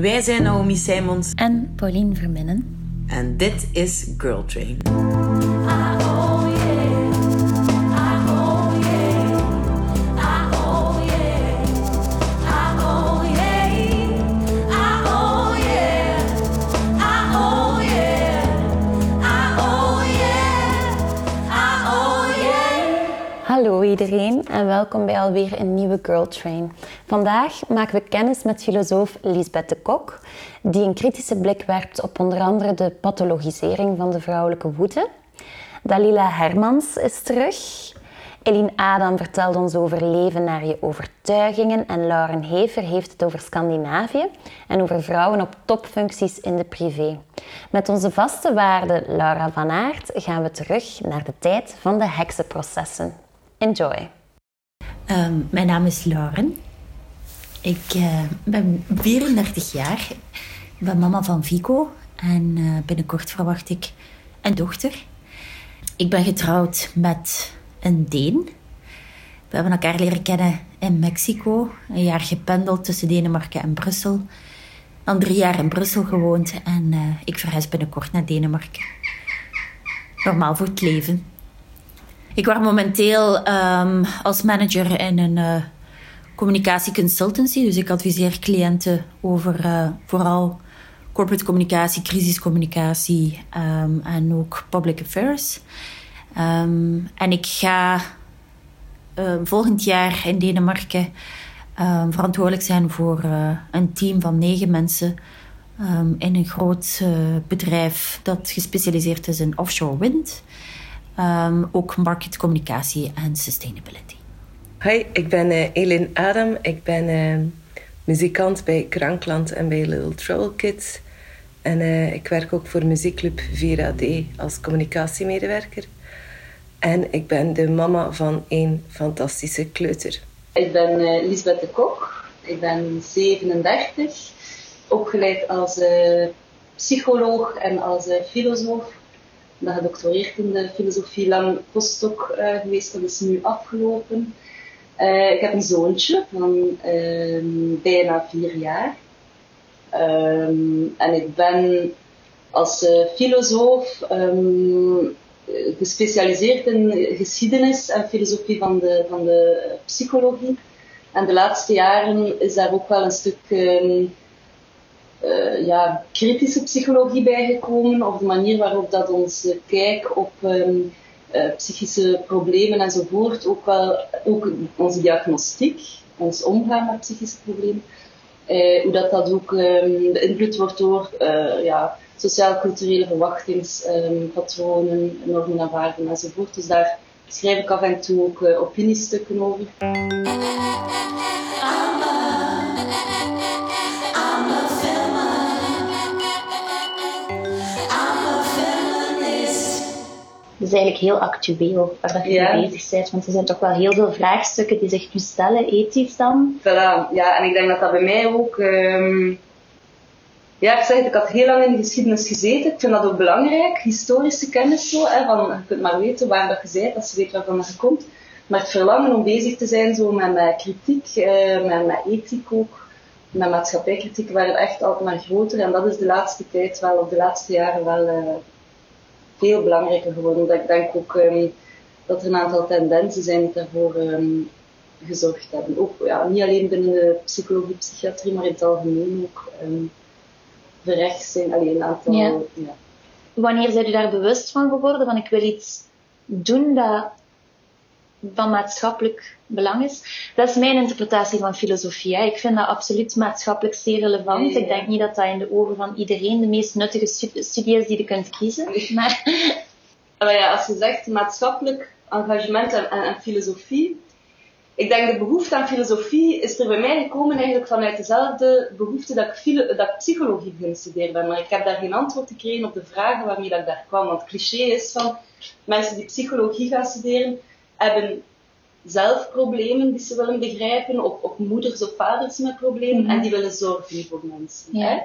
Wij zijn Naomi Simons en Pauline Verminnen. En dit is Girl Train. Iedereen en welkom bij alweer een nieuwe Girl Train. Vandaag maken we kennis met filosoof Lisbeth de Kok, die een kritische blik werpt op onder andere de pathologisering van de vrouwelijke woede. Dalila Hermans is terug. Eline Adam vertelt ons over leven naar je overtuigingen en Lauren Hever heeft het over Scandinavië en over vrouwen op topfuncties in de privé. Met onze vaste waarde Laura van Aert gaan we terug naar de tijd van de heksenprocessen. Enjoy. Ehm, mijn naam is Lauren. Ik uh, ben 34 jaar. Ik ben mama van Vico en uh, binnenkort verwacht ik een dochter. Ik ben getrouwd met een Deen. We hebben elkaar leren kennen in Mexico. Een jaar gependeld tussen Denemarken en Brussel. Dan drie jaar in Brussel gewoond en uh, ik verhuis binnenkort naar Denemarken. Normaal voor het leven. Ik werk momenteel um, als manager in een uh, communicatieconsultancy. Dus ik adviseer cliënten over uh, vooral corporate communicatie, crisiscommunicatie um, en ook public affairs. Um, en ik ga volgend jaar in Denemarken verantwoordelijk zijn voor uh, een team van negen mensen in een groot bedrijf dat gespecialiseerd is in offshore wind. Um, ook marketcommunicatie en sustainability. Hi, ik ben uh, Elin Adam. Ik ben uh, muzikant bij Krankland en bij Little Trouble Kids. En uh, ik werk ook voor muziekclub 4AD als communicatiemedewerker. En ik ben de mama van één fantastische kleuter. Ik ben Lisbeth de Kok. Ik ben 37. Opgeleid als psycholoog en als filosoof ben gedoctoreerd in de filosofie, lang postdoc uh, geweest, dat is nu afgelopen. Uh, ik heb een zoontje van uh, bijna vier jaar. Um, en ik ben als filosoof um, gespecialiseerd in geschiedenis en filosofie van de, van de psychologie. En de laatste jaren is daar ook wel een stuk uh, ja, kritische psychologie bijgekomen, of de manier waarop dat onze kijk op um, uh, psychische problemen enzovoort, ook wel ook onze diagnostiek, ons omgaan met psychische problemen, hoe dat, dat ook um, beïnvloed wordt door ja, sociaal-culturele verwachtingspatronen, um, normen en waarden enzovoort. Dus daar schrijf ik af en toe ook opiniestukken over. Eigenlijk heel actueel waar dat je ja. mee bezig bent. Want er zijn toch wel heel veel vraagstukken die zich nu stellen, ethisch dan. Voilà, ja, en ik denk dat dat bij mij ook... Um... Ja, ik zeg het, ik had heel lang in de geschiedenis gezeten. Ik vind dat ook belangrijk, historische kennis zo. Hè, van, je kunt maar weten waar dat je bent, als je weet waarvan je komt. Maar het verlangen om bezig te zijn zo met, met kritiek, uh, met, met ethiek ook, met maatschappijkritiek, waren echt altijd maar groter. En dat is de laatste tijd wel, of de laatste jaren wel... Uh, veel belangrijker geworden. Dat ik denk ook um, dat er een aantal tendensen zijn die daarvoor um, gezorgd hebben. Ook ja, niet alleen binnen de psychologie, psychiatrie, maar in het algemeen ook um, verrechts zijn. Alleen een aantal. Ja. Ja. Wanneer zijn u daar bewust van geworden? Van ik wil iets doen dat van maatschappelijk belang is. Dat is mijn interpretatie van filosofie. Hè. Ik vind dat absoluut maatschappelijk zeer relevant. Ja, ja. Ik denk niet dat dat in de ogen van iedereen de meest nuttige studie is die je kunt kiezen. Maar... maar ja, als je zegt maatschappelijk engagement en, en, en, filosofie. Ik denk de behoefte aan filosofie is er bij mij gekomen eigenlijk vanuit dezelfde behoefte dat ik, filo, dat ik psychologie begin studeren ben. Maar ik heb daar geen antwoord gekregen op de vragen waarmee dat ik daar kwam. Want het cliché is van mensen die psychologie gaan studeren, hebben zelf problemen die ze willen begrijpen, of, of moeders of vaders met problemen, mm -hmm. en die willen zorgen voor mensen. Ja. Hè?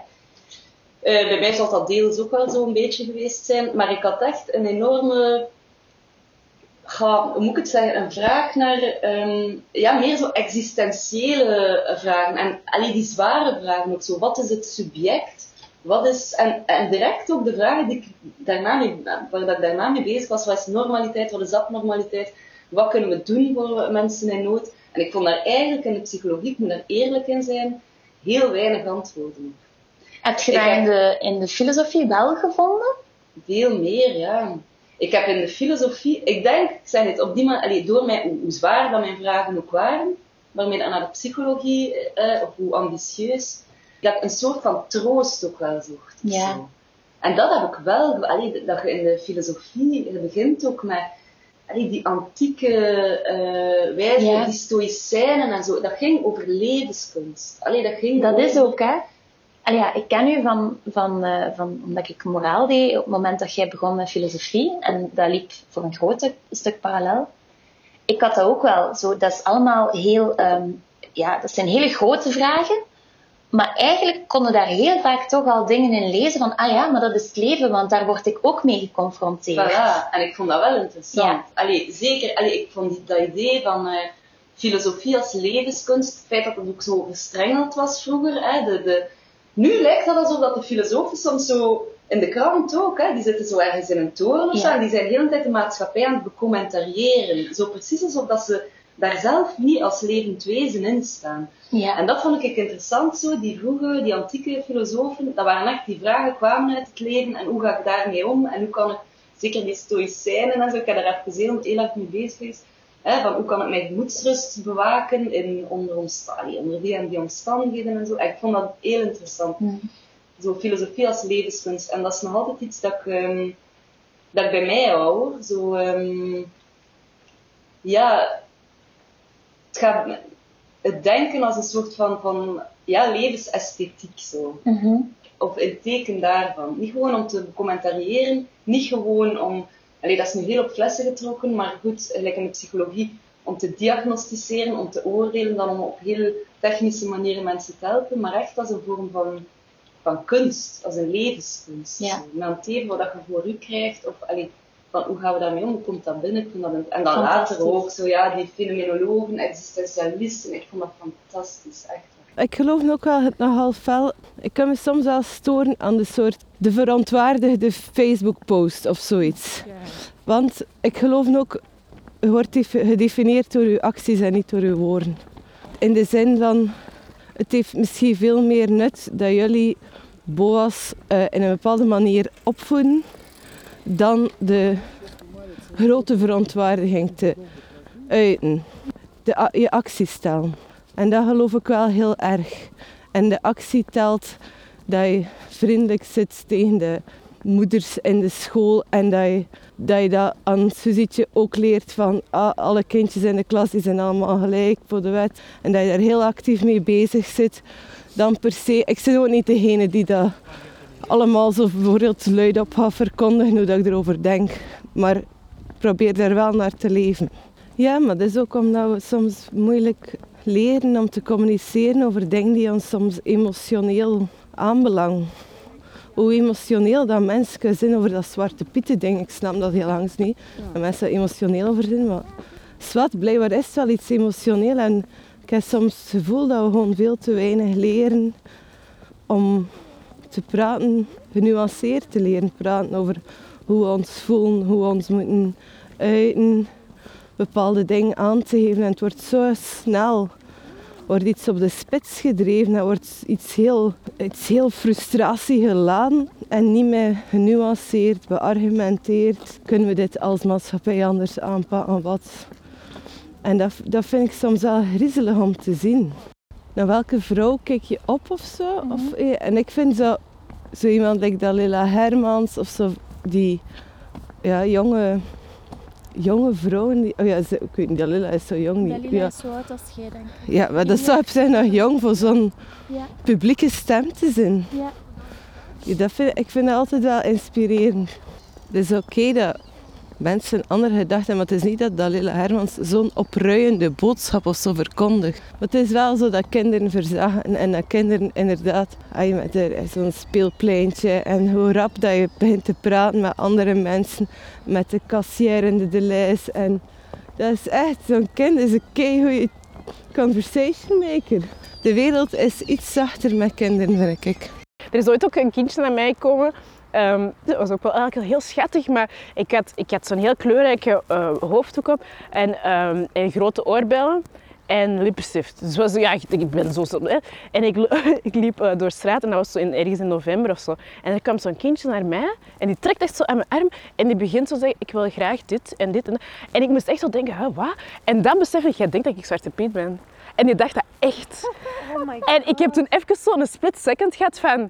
Uh, bij mij zal dat deels ook wel zo een beetje geweest zijn, maar ik had echt een enorme ga, hoe moet ik het zeggen, een vraag naar ehm, ja, meer zo existentiële vragen. En allee, die zware vragen ook zo. Wat is het subject? Wat is, en, en direct ook de vragen die ik daarna mee, waar ik daarna mee bezig was. Wat is normaliteit? Wat is abnormaliteit? Wat kunnen we doen voor mensen in nood? En ik vond daar eigenlijk in de psychologie, ik moet daar eerlijk in zijn, heel weinig antwoorden op. Heb je dat in de, in de filosofie wel gevonden? Veel meer, ja. Ik heb in de filosofie, ik denk, ik zeg het op die manier, door mij, hoe, hoe, zwaar dat mijn vragen ook waren, waarmee dan naar de psychologie, eh, of hoe ambitieus, dat ik een soort van troost ook wel zocht. Ja. Zo. En dat heb ik wel, allee, dat je in de filosofie, je begint ook met die antieke uh, wijze, Ja. die stoïcijnen en zo, dat ging over levenskunst. Allee, dat ging Dat over- is ook, hè. Allee, ja, ik ken u van, van, eh, van, omdat ik moraal deed op het moment dat jij begon met filosofie. En dat liep voor een groot stuk parallel. Ik had dat ook wel. Zo, dat is allemaal heel... ehm, ja, dat zijn hele grote vragen. Maar eigenlijk konden daar heel vaak toch al dingen in lezen van... Ah ja, maar dat is het leven, want daar word ik ook mee geconfronteerd. Voilà, en ik vond dat wel interessant. Ja. Allee, zeker, allee, ik vond dat idee van eh, filosofie als levenskunst, het feit dat het ook zo verstrengeld was vroeger. Hè, de, de, nu lijkt het alsof dat de filosofen soms zo, in de krant ook, hè, die zitten zo ergens in een toren of zo, Ja. en die zijn de hele tijd de maatschappij aan het becommentariëren. Zo precies alsof dat ze daar zelf niet als levend wezen in staan. Ja. En dat vond ik interessant zo, die vroege, die antieke filosofen, dat waren echt die vragen kwamen uit het leven en hoe ga ik daarmee om en hoe kan ik, zeker die stoïcijnen en zo, ik heb daar even heel, heel erg mee bezig geweest, hè, van hoe kan ik mijn gemoedsrust bewaken in, onder, omsta- allee, onder die en die omstandigheden en zo. En ik vond dat heel interessant. Zo filosofie als levenskunst. En dat is nog altijd iets dat ik, ehm, dat ik bij mij hou. Zo, ehm, ja, het gaat het denken als een soort van, van ja, levensesthetiek zo. Mhm. Of een teken daarvan. Niet gewoon om te commentariëren, niet gewoon om, allee, dat is nu heel op flessen getrokken, maar goed, gelijk in de psychologie, om te diagnosticeren, om te oordelen, dan om op heel technische manieren mensen te helpen, maar echt als een vorm van, van kunst, als een levenskunst. Ja. Met een thema wat je voor u krijgt, of allee, van hoe gaan we daarmee om, hoe komt dat binnen? Ik vond dat een- en dan later ook, zo ja, die fenomenologen, existentialisten, ik vond dat fantastisch, echt. Ik geloof ook wel het nogal fel. Ik kan me soms wel storen aan de soort de verontwaardigde Facebook-post of zoiets. Want ik geloof ook, je wordt def- gedefinieerd door je acties en niet door je woorden. In de zin van, het heeft misschien veel meer nut dat jullie Boas eh, in een bepaalde manier opvoeden dan de grote verontwaardiging te uiten. De, je actie stellen. En dat geloof ik wel heel erg. En de actie telt dat je vriendelijk zit tegen de moeders in de school en dat je dat, je aan Suzietje ook leert van ah, alle kindjes in de klas die zijn allemaal gelijk voor de wet en dat je daar heel actief mee bezig zit dan per se, ik zit ook niet degene die dat allemaal zo bijvoorbeeld luid op verkondigen hoe dat ik erover denk, maar ik probeer daar wel naar te leven. Ja, maar dat is ook omdat we soms moeilijk leren om te communiceren over dingen die ons soms emotioneel aanbelangen. Hoe emotioneel dat mensen zijn over dat zwarte pieten ding. Ik snap dat heel langs niet. Dat mensen emotioneel over zijn. Maar zwart, blijkbaar is wel iets emotioneel. En ik heb soms het gevoel dat we gewoon veel te weinig leren om te praten, genuanceerd te leren praten over hoe we ons voelen, hoe we ons moeten uiten, bepaalde dingen aan te geven. En het wordt zo snel, wordt iets op de spits gedreven, en wordt iets heel, iets heel frustratie geladen en niet meer genuanceerd, beargumenteerd. Kunnen we dit als maatschappij anders aanpakken? Wat? En dat, dat vind ik soms wel griezelig om te zien. Naar welke vrouw kijk je op of zo? Of, eh, en ik vind zo, zo iemand like Dalila Hermans of zo, die ja, jonge, jonge vrouwen. Die, oh ja, ze, ik weet niet, Dalila is zo jong. niet. Dalila ja. is zo oud als jij, denk ik. ja, maar dat zou op zich nog jong voor zo'n Ja, publieke stem te zijn. ja. Ja, dat vind, ik vind dat altijd wel inspirerend. Het is oké dat mensen andere gedachten. Maar het is niet dat Dalila Hermans zo'n opruiende boodschap of zo verkondigt. Maar het is wel zo dat kinderen verzagen en dat kinderen inderdaad, als je met zo'n speelpleintje en hoe rap dat je begint te praten met andere mensen, met de kassier en de lijst. En dat is echt, zo'n kind is een goede conversation maker. De wereld is iets zachter met kinderen, vind ik. Er is ooit ook een kindje naar mij gekomen Um, dat was ook wel eigenlijk heel schattig, maar ik had, ik had zo'n heel kleurrijke uh, hoofddoek op en, um, en grote oorbellen en lippenstift. Dus was, ja, ik, ben zo... Hè. En ik, ik liep uh, door straat en dat was zo in, ergens in november of zo. En er kwam zo'n kindje naar mij en die trekt echt zo aan mijn arm en die begint zo te zeggen, ik wil graag dit en dit en dat. En ik moest echt zo denken, huh, wat? En dan besef ik, jij denkt dat ik Zwarte Piet ben. En die dacht dat echt. Oh en ik heb toen even zo'n split second gehad van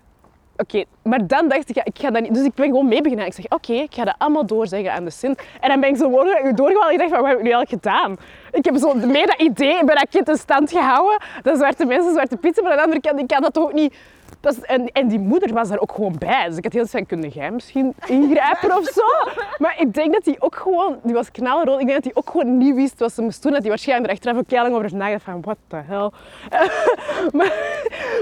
Oké, maar dan dacht ik, ja, ik ga dat niet. Dus ik ben gewoon mee beginnen. Ik zeg, oké, ik ga dat allemaal doorzeggen aan de Sint. En dan ben ik zo doorgegaan. Ik dacht van, wat heb ik nu al gedaan? Ik heb zo mee dat idee bij dat kind in stand gehouden. Dat zwarte mensen, zwarte pizza. Maar aan de andere kant, ik kan dat ook niet dat is, en, en die moeder was daar ook gewoon bij. Dus ik had heel veel kunnen jij misschien ingrijpen of zo? Maar ik denk dat hij ook gewoon, die was knalrood, ik denk dat hij ook gewoon niet wist wat ze moest doen. Dat hij waarschijnlijk er achteraf ook heel lang over nagedacht van, what the hell. maar,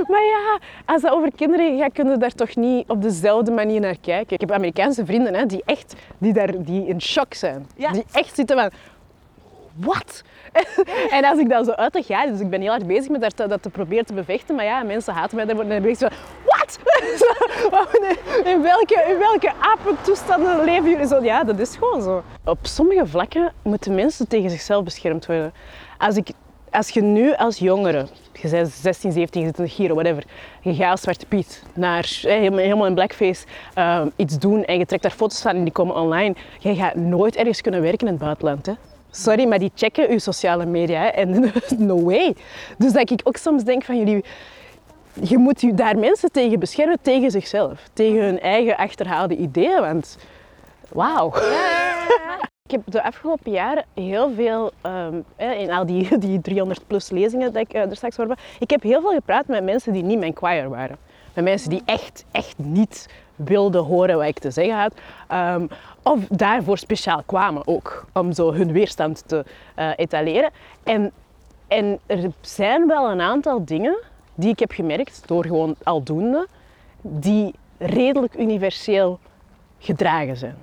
maar ja, als dat over kinderen gaat, kunnen daar toch niet op dezelfde manier naar kijken. Ik heb Amerikaanse vrienden hè, die echt, die daar, die in shock zijn. Die echt zitten van, wat? en als ik dan zo uitleg, ja, dus ik ben heel hard bezig met dat, dat te proberen te bevechten, maar ja, mensen haten mij. En dan ben ik zo, wat? in welke, in welke apentoestanden leven jullie zo? Ja, dat is gewoon zo. Op sommige vlakken moeten mensen tegen zichzelf beschermd worden. Als, ik, als je nu als jongere, je bent 16, 17, je zit in whatever, je gaat als Zwarte Piet naar, helemaal in blackface, um, iets doen en je trekt daar foto's van en die komen online, je gaat nooit ergens kunnen werken in het buitenland. Hè? Sorry, maar die checken uw sociale media en no way. Dus dat ik ook soms denk van jullie, je moet je daar mensen tegen beschermen, tegen zichzelf. Tegen hun eigen achterhaalde ideeën, want wauw. Ik heb de afgelopen jaren heel veel, um, in al die, die 300 plus lezingen dat ik uh, er straks hoorde, ik heb heel veel gepraat met mensen die niet mijn choir waren. Met mensen die echt, echt niet wilden horen wat ik te zeggen had. Um, of daarvoor speciaal kwamen ook, om zo hun weerstand te uh, etaleren. En, en er zijn wel een aantal dingen die ik heb gemerkt, door gewoon aldoende, die redelijk universeel gedragen zijn.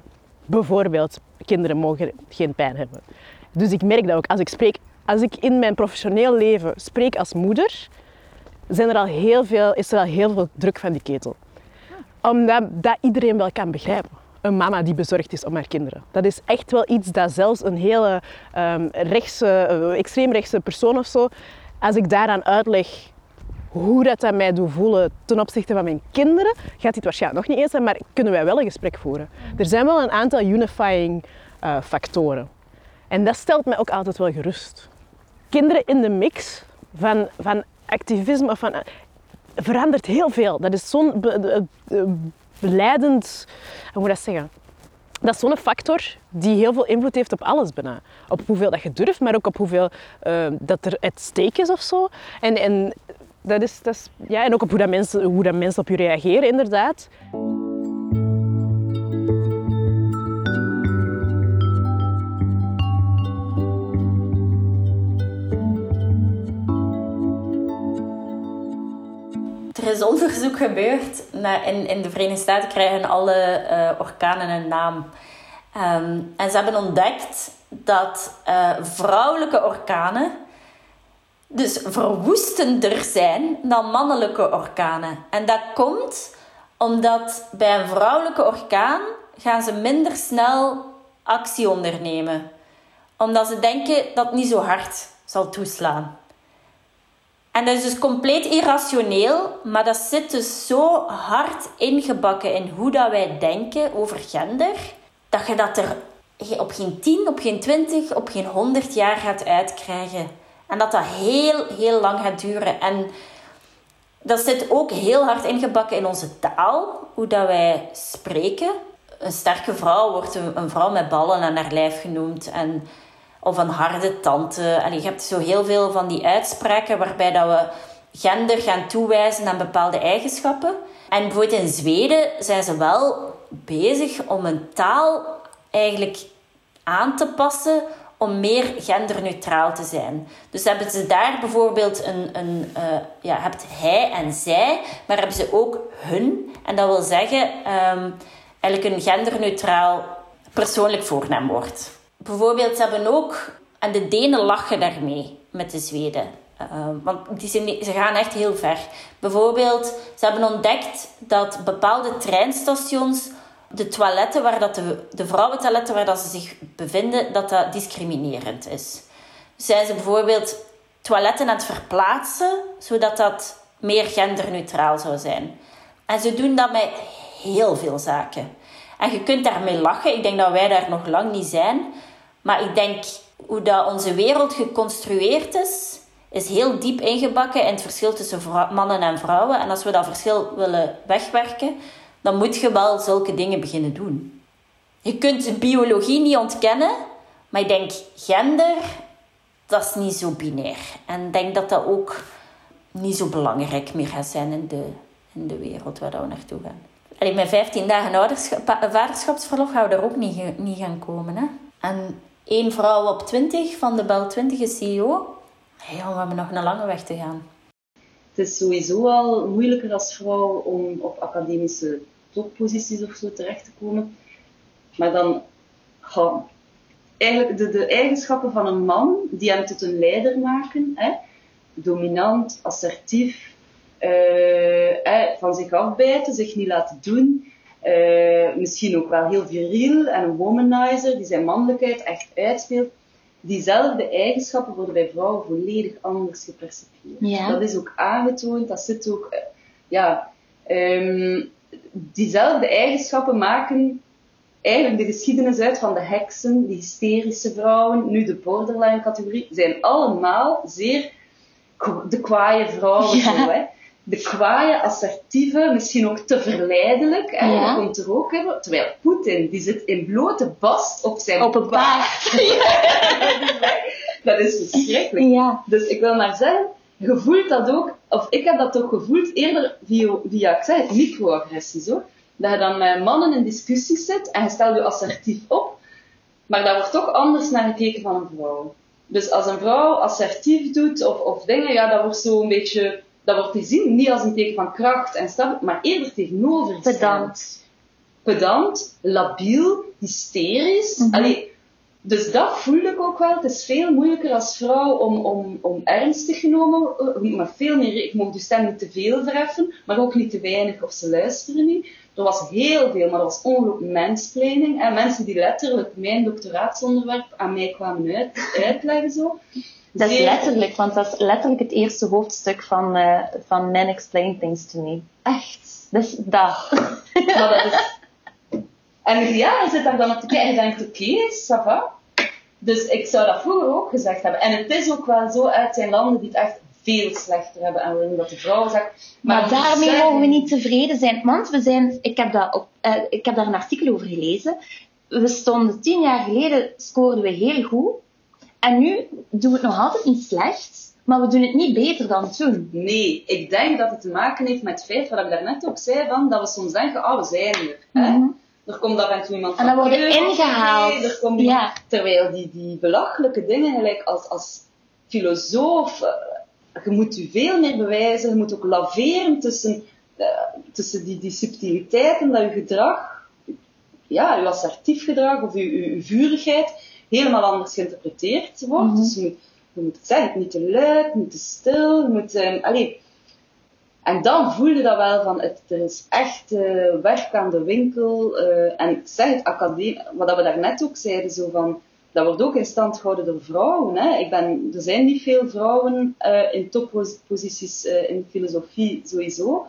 Bijvoorbeeld, kinderen mogen geen pijn hebben. Dus ik merk dat ook als ik spreek, als ik in mijn professioneel leven spreek als moeder, zijn er al heel veel, is er al heel veel druk van die ketel. Omdat dat iedereen wel kan begrijpen een mama die bezorgd is om haar kinderen. Dat is echt wel iets dat zelfs een hele um, rechtse, uh, extreemrechtse persoon of zo, als ik daaraan uitleg hoe dat, dat mij doet voelen ten opzichte van mijn kinderen, gaat het waarschijnlijk nog niet eens zijn, maar kunnen wij wel een gesprek voeren. Er zijn wel een aantal unifying uh, factoren. En dat stelt mij ook altijd wel gerust. Kinderen in de mix van, van activisme of van, verandert heel veel. Dat is zo'n leidend, hoe moet dat zeggen? Dat is zo'n factor die heel veel invloed heeft op alles bijna. Op hoeveel dat je durft, maar ook op hoeveel uh, dat er het is of zo. En, en, dat is, dat is, ja, en ook op hoe, dat mensen, hoe dat mensen op je reageren, inderdaad. Er is onderzoek gebeurd. In, in de Verenigde Staten krijgen alle uh, orkanen een naam. Um, en ze hebben ontdekt dat uh, vrouwelijke orkanen dus verwoestender zijn dan mannelijke orkanen. En dat komt omdat bij een vrouwelijke orkaan gaan ze minder snel actie ondernemen. Omdat ze denken dat het niet zo hard zal toeslaan. En dat is dus compleet irrationeel, maar dat zit dus zo hard ingebakken in hoe dat wij denken over gender, dat je dat er op geen 10, op geen 20, op geen 100 jaar gaat uitkrijgen. En dat dat heel, heel lang gaat duren. En dat zit ook heel hard ingebakken in onze taal, hoe dat wij spreken. Een sterke vrouw wordt een, vrouw met ballen aan haar lijf genoemd. En of een harde tante. Allee, je hebt zo heel veel van die uitspraken waarbij dat we gender gaan toewijzen aan bepaalde eigenschappen. En bijvoorbeeld in Zweden zijn ze wel bezig om een taal eigenlijk aan te passen om meer genderneutraal te zijn. Dus hebben ze daar bijvoorbeeld een, een uh, ja, hebt hij en zij, maar hebben ze ook hun. En dat wil zeggen um, eigenlijk een genderneutraal persoonlijk voornaamwoord. Bijvoorbeeld, ze hebben ook, en de Denen lachen daarmee met de Zweden. Uh, want die zijn, ze gaan echt heel ver. Bijvoorbeeld, ze hebben ontdekt dat bepaalde treinstations de toiletten waar dat de, de vrouwentoiletten waar dat ze zich bevinden, dat dat discriminerend is. Zijn ze bijvoorbeeld toiletten aan het verplaatsen, zodat dat meer genderneutraal zou zijn. En ze doen dat met heel veel zaken. En je kunt daarmee lachen. Ik denk dat wij daar nog lang niet zijn. Maar ik denk hoe dat onze wereld geconstrueerd is, is heel diep ingebakken in het verschil tussen mannen en vrouwen. En als we dat verschil willen wegwerken, dan moet je wel zulke dingen beginnen doen. Je kunt biologie niet ontkennen, maar ik denk gender, dat is niet zo binair. En ik denk dat dat ook niet zo belangrijk meer gaat zijn in de, in de wereld waar we naartoe gaan. Allee, met 15 dagen ouderschap, vaderschapsverlof gaan we daar ook niet, niet gaan komen. Hè? En één vrouw op 20 van de Bel 20 is CEO. Hey, we hebben nog een lange weg te gaan. Het is sowieso al moeilijker als vrouw om op academische topposities of zo terecht te komen. Maar dan gaan eigenlijk de, eigenschappen van een man die hem tot een leider maken, hè, dominant, assertief, uh, van zich afbijten, zich niet laten doen, uh, misschien ook wel heel viriel en een womanizer die zijn mannelijkheid echt uitspeelt. Diezelfde eigenschappen worden bij vrouwen volledig anders gepercipieerd. Ja. Dat is ook aangetoond, dat zit ook, uh, ja, um, diezelfde eigenschappen maken eigenlijk de geschiedenis uit van de heksen, de hysterische vrouwen, nu de borderline categorie, zijn allemaal zeer de kwaaie vrouwen. Zo, hè. De kwaaie, assertieve, misschien ook te verleidelijk. Hè. Ja. Dat komt er ook. Hè. Terwijl Poetin, die zit in blote bast op zijn Op een paard. dat is verschrikkelijk. Ja. Dus ik wil maar zeggen, je voelt dat ook, of ik heb dat ook gevoeld, eerder via, via ik het, microagressies hoor. Dat je dan met mannen in discussies zit en je stelt je assertief op, maar daar wordt toch anders naar gekeken van een vrouw. Dus als een vrouw assertief doet of, of dingen, ja, dat wordt zo een beetje, dat wordt gezien niet als een teken van kracht en stap, maar eerder tegenover. Pedant. Pedant, labiel, hysterisch. Mm dus dat voel ik ook wel. Het is veel moeilijker als vrouw om, om, om ernstig genomen, eh, maar veel meer, ik mocht de stem niet te veel verheffen, maar ook niet te weinig of ze luisteren niet. Er was heel veel, maar dat was ongelooflijk mensplaining. En mensen die letterlijk mijn doctoraatsonderwerp aan mij kwamen uit, uitleggen zo. Dat is letterlijk, want dat is letterlijk het eerste hoofdstuk van, uh, van Men Explain Things to Me. Echt? Dus dat. maar dat is en ja, je zit daar dan op te kijken en denkt, oké, okay, ça va. Dus ik zou dat vroeger ook gezegd hebben. En het is ook wel zo uit zijn landen die het echt veel slechter hebben en waarin dat de vrouw zegt. Maar, maar daarmee mogen we niet tevreden zijn, want we zijn, ik heb, dat op, uh, ik heb daar een artikel over gelezen. We stonden tien jaar geleden, scoorden we heel goed. En nu doen we het nog altijd niet slecht, maar we doen het niet beter dan toen. Nee, ik denk dat het te maken heeft met het feit wat ik daarnet ook zei, van, dat we soms denken, oh, we zijn er. Mm -hmm. Er komt af en toe iemand van... En dan worden ingehaald. er komt ja. Terwijl die, die belachelijke dingen, gelijk als, als filosoof, uh, je moet je veel meer bewijzen, je moet ook laveren tussen, uh, tussen die, die subtiliteiten, dat je gedrag, ja, je assertief gedrag of je, je, je vurigheid helemaal anders geïnterpreteerd wordt. Mm -hmm. Dus je moet, je moet het zeggen, niet te luid, niet te stil, je moet... Um, allez, en dan voelde dat wel van, het, er is echt uh, werk aan de winkel. Uh, en ik zeg het, academie, wat we daarnet ook zeiden, zo van, dat wordt ook in stand gehouden door vrouwen. Hè. Ik ben, er zijn niet veel vrouwen uh, in topposities in filosofie sowieso.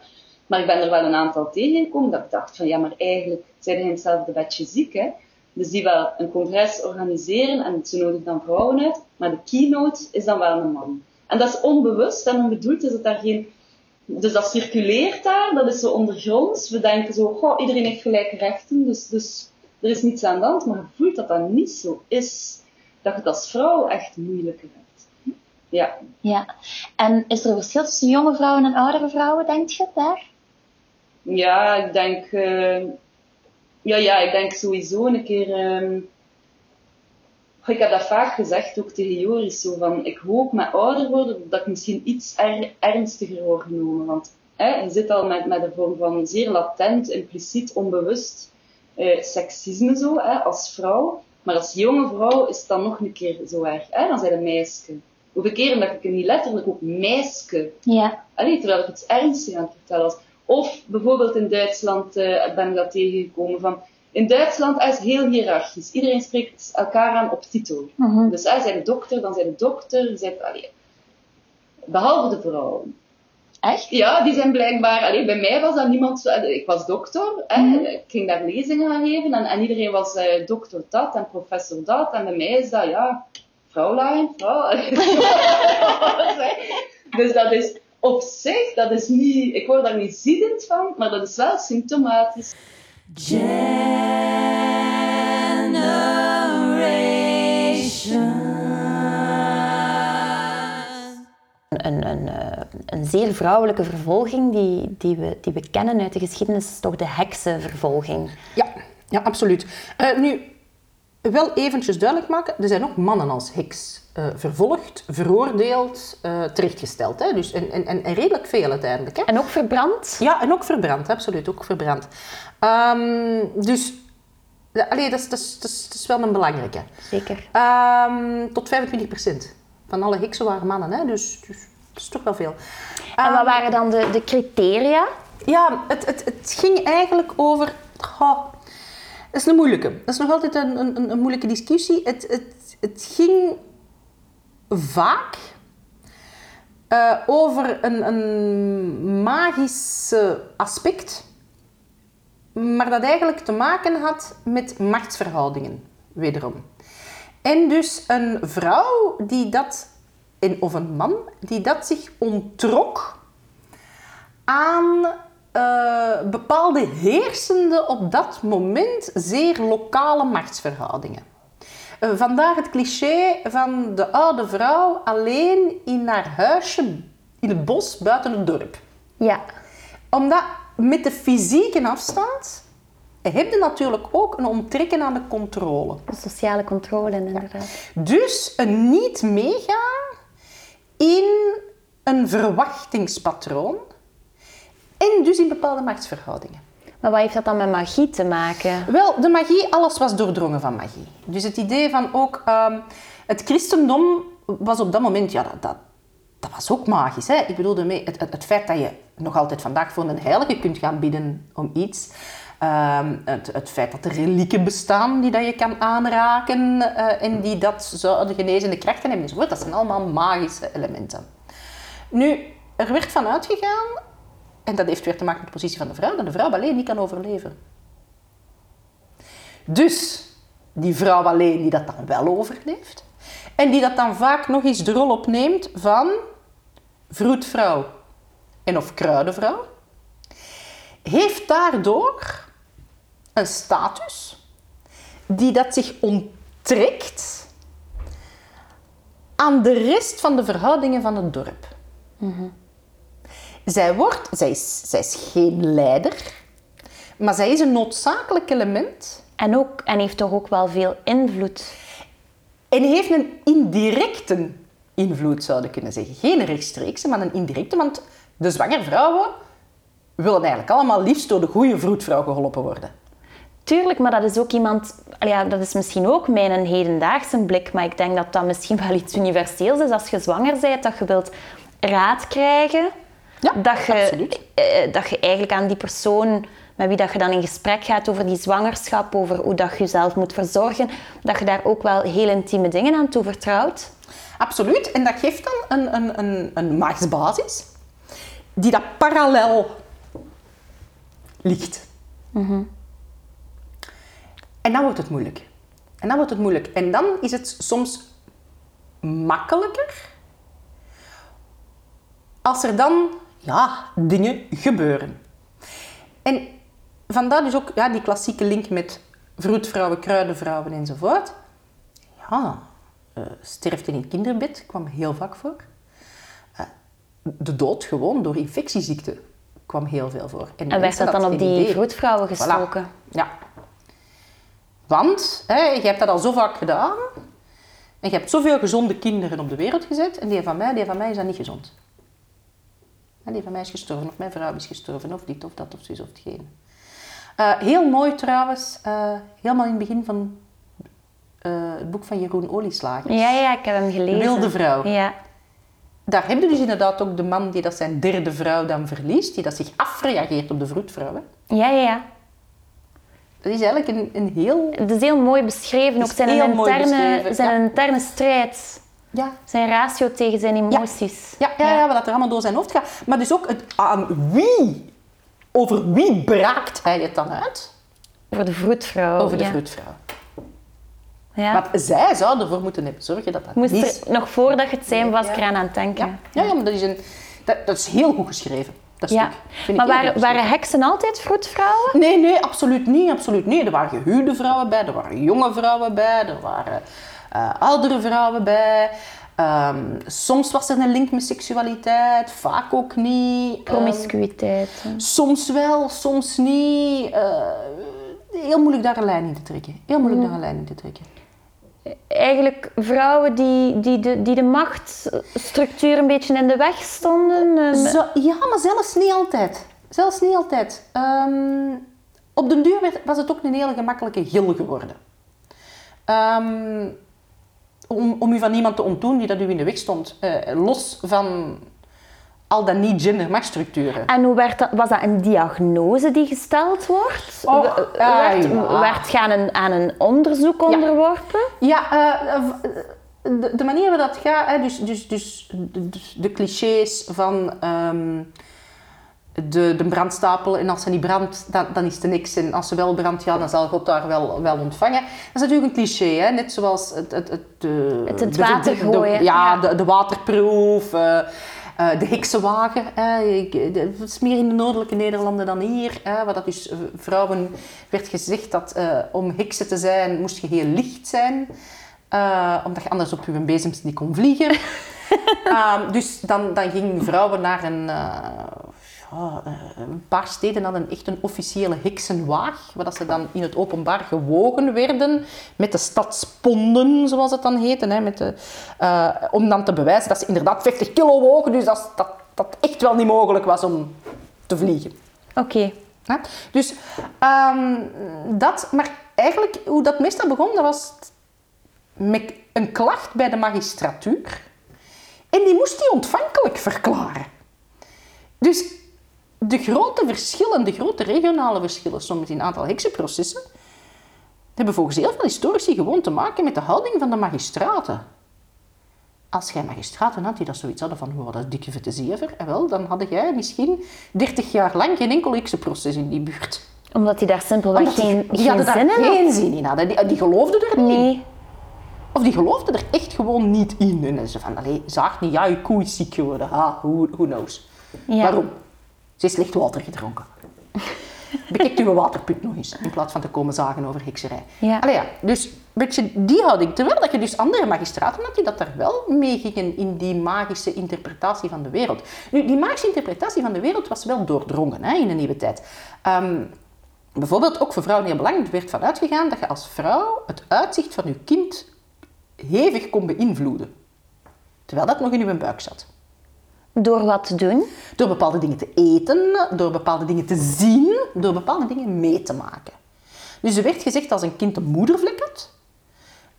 Maar ik ben er wel een aantal tegengekomen dat ik dacht van, ja, maar eigenlijk zijn die in hetzelfde bedje ziek. Hè. Dus die wel een congres organiseren en ze nodigen dan vrouwen uit. Maar de keynote is dan wel een man. En dat is onbewust en onbedoeld, is dat daar geen dus dat circuleert daar, dat is zo ondergronds. We denken zo, iedereen heeft gelijke rechten, dus, dus er is niets aan de hand. Maar je voelt dat dat niet zo is. Dat je het als vrouw echt moeilijker hebt. Ja. Ja. En is er een verschil tussen jonge vrouwen en oudere vrouwen, denk je, daar? Ja, ik denk... Uh, ja, ja, ik denk sowieso een keer... Um, ik heb dat vaak gezegd, ook tegen Joris, zo van, ik hoop met ouder worden dat ik misschien iets er, ernstiger word genomen. Want hè, je zit al met, met een vorm van zeer latent, impliciet, onbewust eh, seksisme zo, hè, als vrouw. Maar als jonge vrouw is het dan nog een keer zo erg. Hè? Dan zijn een meisje. Hoeveel keren dat ik het niet letterlijk ook meisje. Ja. Allee, terwijl ik het ernstig aan het vertellen was. Of bijvoorbeeld in Duitsland uh, ben ik dat tegengekomen van... In Duitsland is het heel hiërarchisch. Iedereen spreekt elkaar aan op titel. Mhm. Dus hij zei de dokter, dan zei de dokter. Zei, allee, behalve de vrouwen. Echt? Ja, die zijn blijkbaar... Allee, bij mij was dat niemand... zo- Ik was dokter, hè, Mhm. ik ging daar lezingen aan geven en, en iedereen was eh, dokter dat en professor dat. En bij mij is dat, ja, vrouwlijn, vrouw. dus dat is op zich, dat is niet... Ik word daar niet ziedend van, maar dat is wel symptomatisch. Een, een, eh, een zeer vrouwelijke vervolging die, die, we, die we kennen uit de geschiedenis is toch de heksenvervolging. Ja, ja absoluut. Eh, nu, wel eventjes duidelijk maken, er zijn ook mannen als heks eh, vervolgd, veroordeeld, terechtgesteld. Hè? Dus, en, en, en redelijk veel uiteindelijk. Hè? En ook verbrand. Ja, en ook verbrand, absoluut, ook verbrand. Ehm, dus, allee, dat, is, dat, is, dat, is, dat is wel een belangrijke. Zeker. Ehm, tot 25% van alle heksen waren mannen, hè? Dus, dus dat is toch wel veel. En wat waren dan de, de criteria? Ja, het, het, het ging eigenlijk over. goh, dat is een moeilijke. Dat is nog altijd een, een, een moeilijke discussie. Het, het, het ging vaak eh, over een, een magisch aspect, maar dat eigenlijk te maken had met machtsverhoudingen, wederom. En dus een vrouw die dat, en, of een man, die dat zich onttrok aan eh, bepaalde heersende op dat moment zeer lokale machtsverhoudingen. Eh, vandaar het cliché van de oude vrouw alleen in haar huisje in het bos buiten het dorp. Ja. Omdat met de fysieke afstand heb je natuurlijk ook een onttrekken aan de controle. De sociale controle, inderdaad. Dus een niet meegaan in een verwachtingspatroon en dus in bepaalde machtsverhoudingen. Maar wat heeft dat dan met magie te maken? Wel, de magie, alles was doordrongen van magie. Dus het idee van ook, ehm, het christendom was op dat moment, ja, dat, dat, dat was ook magisch. Hè? Ik bedoel, het, het, het feit dat je nog altijd vandaag voor een heilige kunt gaan bidden om iets. Ehm, het, het feit dat er relieken bestaan die dat je kan aanraken eh, en die dat zouden genezende krachten hebben. Dat zijn allemaal magische elementen. Nu, er werd van uitgegaan, en dat heeft weer te maken met de positie van de vrouw, dat de vrouw alleen niet kan overleven. Dus die vrouw alleen die dat dan wel overleeft, en die dat dan vaak nog eens de rol opneemt van vroedvrouw en of kruidenvrouw, heeft daardoor een status die dat zich onttrekt aan de rest van de verhoudingen van het dorp. Zij, wordt, zij, is, zij is geen leider, maar zij is een noodzakelijk element En, ook, en heeft toch ook wel veel invloed. en heeft een indirecte invloed, zouden kunnen zeggen. Geen rechtstreekse, maar een indirecte, want de zwangere vrouwen willen eigenlijk allemaal liefst door de goede vroedvrouw geholpen worden. Tuurlijk, maar dat is ook iemand... Ja, dat is misschien ook mijn hedendaagse blik, maar ik denk dat dat misschien wel iets universeels is. Als je zwanger bent, dat je wilt raad krijgen. Ja, dat, je, absoluut. eh, dat je eigenlijk aan die persoon met wie dat je dan in gesprek gaat over die zwangerschap, over hoe dat je jezelf moet verzorgen, dat je daar ook wel heel intieme dingen aan toevertrouwt. Absoluut. En dat geeft dan een, een, een, een machtsbasis die dat parallel ligt. En dan wordt het moeilijk. En dan wordt het moeilijk. En dan is het soms makkelijker als er dan ja, dingen gebeuren. En vandaar dus ook ja, die klassieke link met vroedvrouwen, kruidenvrouwen enzovoort. Ja, eh, sterfte in het kinderbed kwam heel vaak voor. Eh, de dood gewoon door infectieziekte kwam heel veel voor. En werd dat dan op die vroedvrouwen Voilà. gestoken? Ja. Want hè, je hebt dat al zo vaak gedaan. En je hebt zoveel gezonde kinderen op de wereld gezet en die van mij, die van mij is dat niet gezond. En die van mij is gestorven, of mijn vrouw is gestorven, of dit of dat of zus of hetgeen. Eh, heel mooi trouwens, eh, helemaal in het begin van eh, het boek van Jeroen Olieslagers. Ja, ja, ik heb hem gelezen. Wilde vrouw. Ja. Daar heb je dus inderdaad ook de man die dat zijn derde vrouw dan verliest, die dat zich afreageert op de vroedvrouw. Hè. Ja, ja, ja. Dat is eigenlijk een, een heel... Het is heel mooi beschreven. Ook zijn, interne, zijn ja. interne strijd. Ja, Zijn ratio tegen zijn emoties. ja, ja, ja, wat er allemaal door zijn hoofd gaat. Maar dus ook het, aan wie, over wie braakt hij het dan uit? Over de vroedvrouw. Over de vroedvrouw. Ja. Want zij zou ervoor moeten hebben zorgen dat dat Moest niet er, nog voordat je het zei, was eraan aan het denken. Ja, ja, maar dat is, een, dat, dat is heel goed geschreven. Dat Ja. Maar waren, waren heksen altijd vroedvrouwen? Nee, nee, absoluut niet, absoluut niet. Er waren gehuwde vrouwen bij, er waren jonge vrouwen bij, er waren eh, oudere vrouwen bij. Ehm, soms was er een link met seksualiteit, vaak ook niet. Ehm, Promiscuïteit. soms wel, soms niet. Eh, heel moeilijk daar een lijn in te trekken. Heel moeilijk daar een lijn in te trekken. Eigenlijk vrouwen die, die, de, die de machtsstructuur een beetje in de weg stonden. eh, ja, maar zelfs niet altijd. Zelfs niet altijd. Ehm, op den duur werd- was het ook een hele gemakkelijke gil geworden. Ehm, om, om u van iemand te ontdoen die dat u in de weg stond. eh, los van al dan niet gender-machtsstructuren. En hoe werd dat, was dat een diagnose die gesteld wordt? Och, werd, ja. werd gaan een, aan een onderzoek onderworpen? Ja, eh, de, de manier waarop dat gaat, hè, dus, dus, dus de, clichés van ehm, de, de brandstapel en als ze niet brandt, dan, dan is er niks. En als ze wel brandt, ja, dan zal God daar wel, wel ontvangen. Dat is natuurlijk een cliché, hè? net zoals het, het, het, de, Het het water gooien, ja, ja. De, de waterproef, eh, eh, de heksenwagen. de- Het is meer in de noordelijke Nederlanden dan hier. Hè, waar dat dus eh, vrouwen werd gezegd dat eh, om heksen te zijn, moest je heel licht zijn. Eh, omdat je anders op je bezems niet kon vliegen. Ehm, dus dan, dan gingen vrouwen naar een... ja, eh, een paar steden hadden echt een officiële heksenwaag, waar dat ze dan in het openbaar gewogen werden met de stadsponden, zoals het dan heette, hè, met de, eh, om dan te bewijzen dat ze inderdaad 50 kilo wogen, dus dat, dat, dat echt wel niet mogelijk was om te vliegen. Oké. Dus ehm, dat, maar eigenlijk hoe dat meestal begon, dat was met een klacht bij de magistratuur. En die moest die ontvankelijk verklaren. Dus de grote verschillen, de grote regionale verschillen soms in een aantal heksenprocessen, hebben volgens heel veel historici gewoon te maken met de houding van de magistraten. Als jij magistraten had die dat zoiets hadden van, wow, dat is dikke vette zever, eh, wel, dan had jij misschien 30 jaar lang geen enkel heksenproces in die buurt. Omdat die daar simpelweg die- geen, die zin in geen zin in hadden. Die, die geloofden er niet. Nee. Of die geloofden er echt gewoon niet in. En ze van, allee, zaag niet, ja, je koe is ziek geworden. Ha, who, who knows. Ja. Waarom? Ze is slecht water gedronken. Bekijk uw waterput nog eens, in plaats van te komen zagen over hekserij. Ja. Allee, ja, dus een beetje die houding. Terwijl dat je dus andere magistraten had die dat daar wel mee gingen in die magische interpretatie van de wereld. Nu, die magische interpretatie van de wereld was wel doordrongen hè, in de nieuwe tijd. Ehm, bijvoorbeeld ook voor vrouwen heel belangrijk, er werd van uitgegaan dat je als vrouw het uitzicht van je kind hevig kon beïnvloeden. Terwijl dat nog in uw buik zat. Door wat te doen? Door bepaalde dingen te eten, door bepaalde dingen te zien, door bepaalde dingen mee te maken. Dus er werd gezegd als een kind een moedervlek had,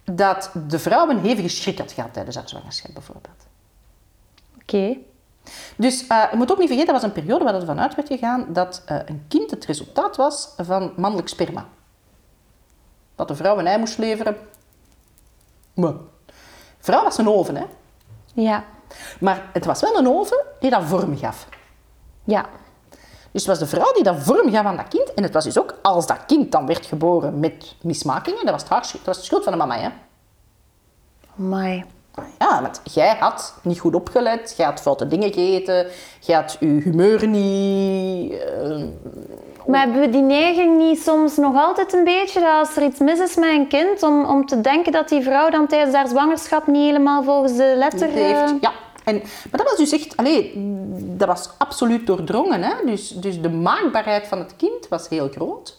dat de vrouw een hevige schrik had gehad tijdens haar zwangerschap bijvoorbeeld. Oké. Dus eh, je moet ook niet vergeten, dat was een periode waar er vanuit werd gegaan dat eh, een kind het resultaat was van mannelijk sperma. Dat de vrouw een ei moest leveren. Maar. Vrouw was een oven, hè. Ja. Maar het was wel een oven die dat vorm gaf. Ja. Dus het was de vrouw die dat vorm gaf aan dat kind. En het was dus ook, als dat kind dan werd geboren met mismakingen, dat was, het haar, dat was de schuld van de mama, hè. Amai. Ja, want jij had niet goed opgelet, jij had foute dingen gegeten, jij had je humeur niet... eh, Maar hebben we die neiging niet soms nog altijd een beetje, dat als er iets mis is met een kind, om, om te denken dat die vrouw dan tijdens haar zwangerschap niet helemaal volgens de letter... heeft. eh, Ja. En, maar dat was dus echt, allee, dat was absoluut doordrongen. Hè? Dus, dus de maakbaarheid van het kind was heel groot.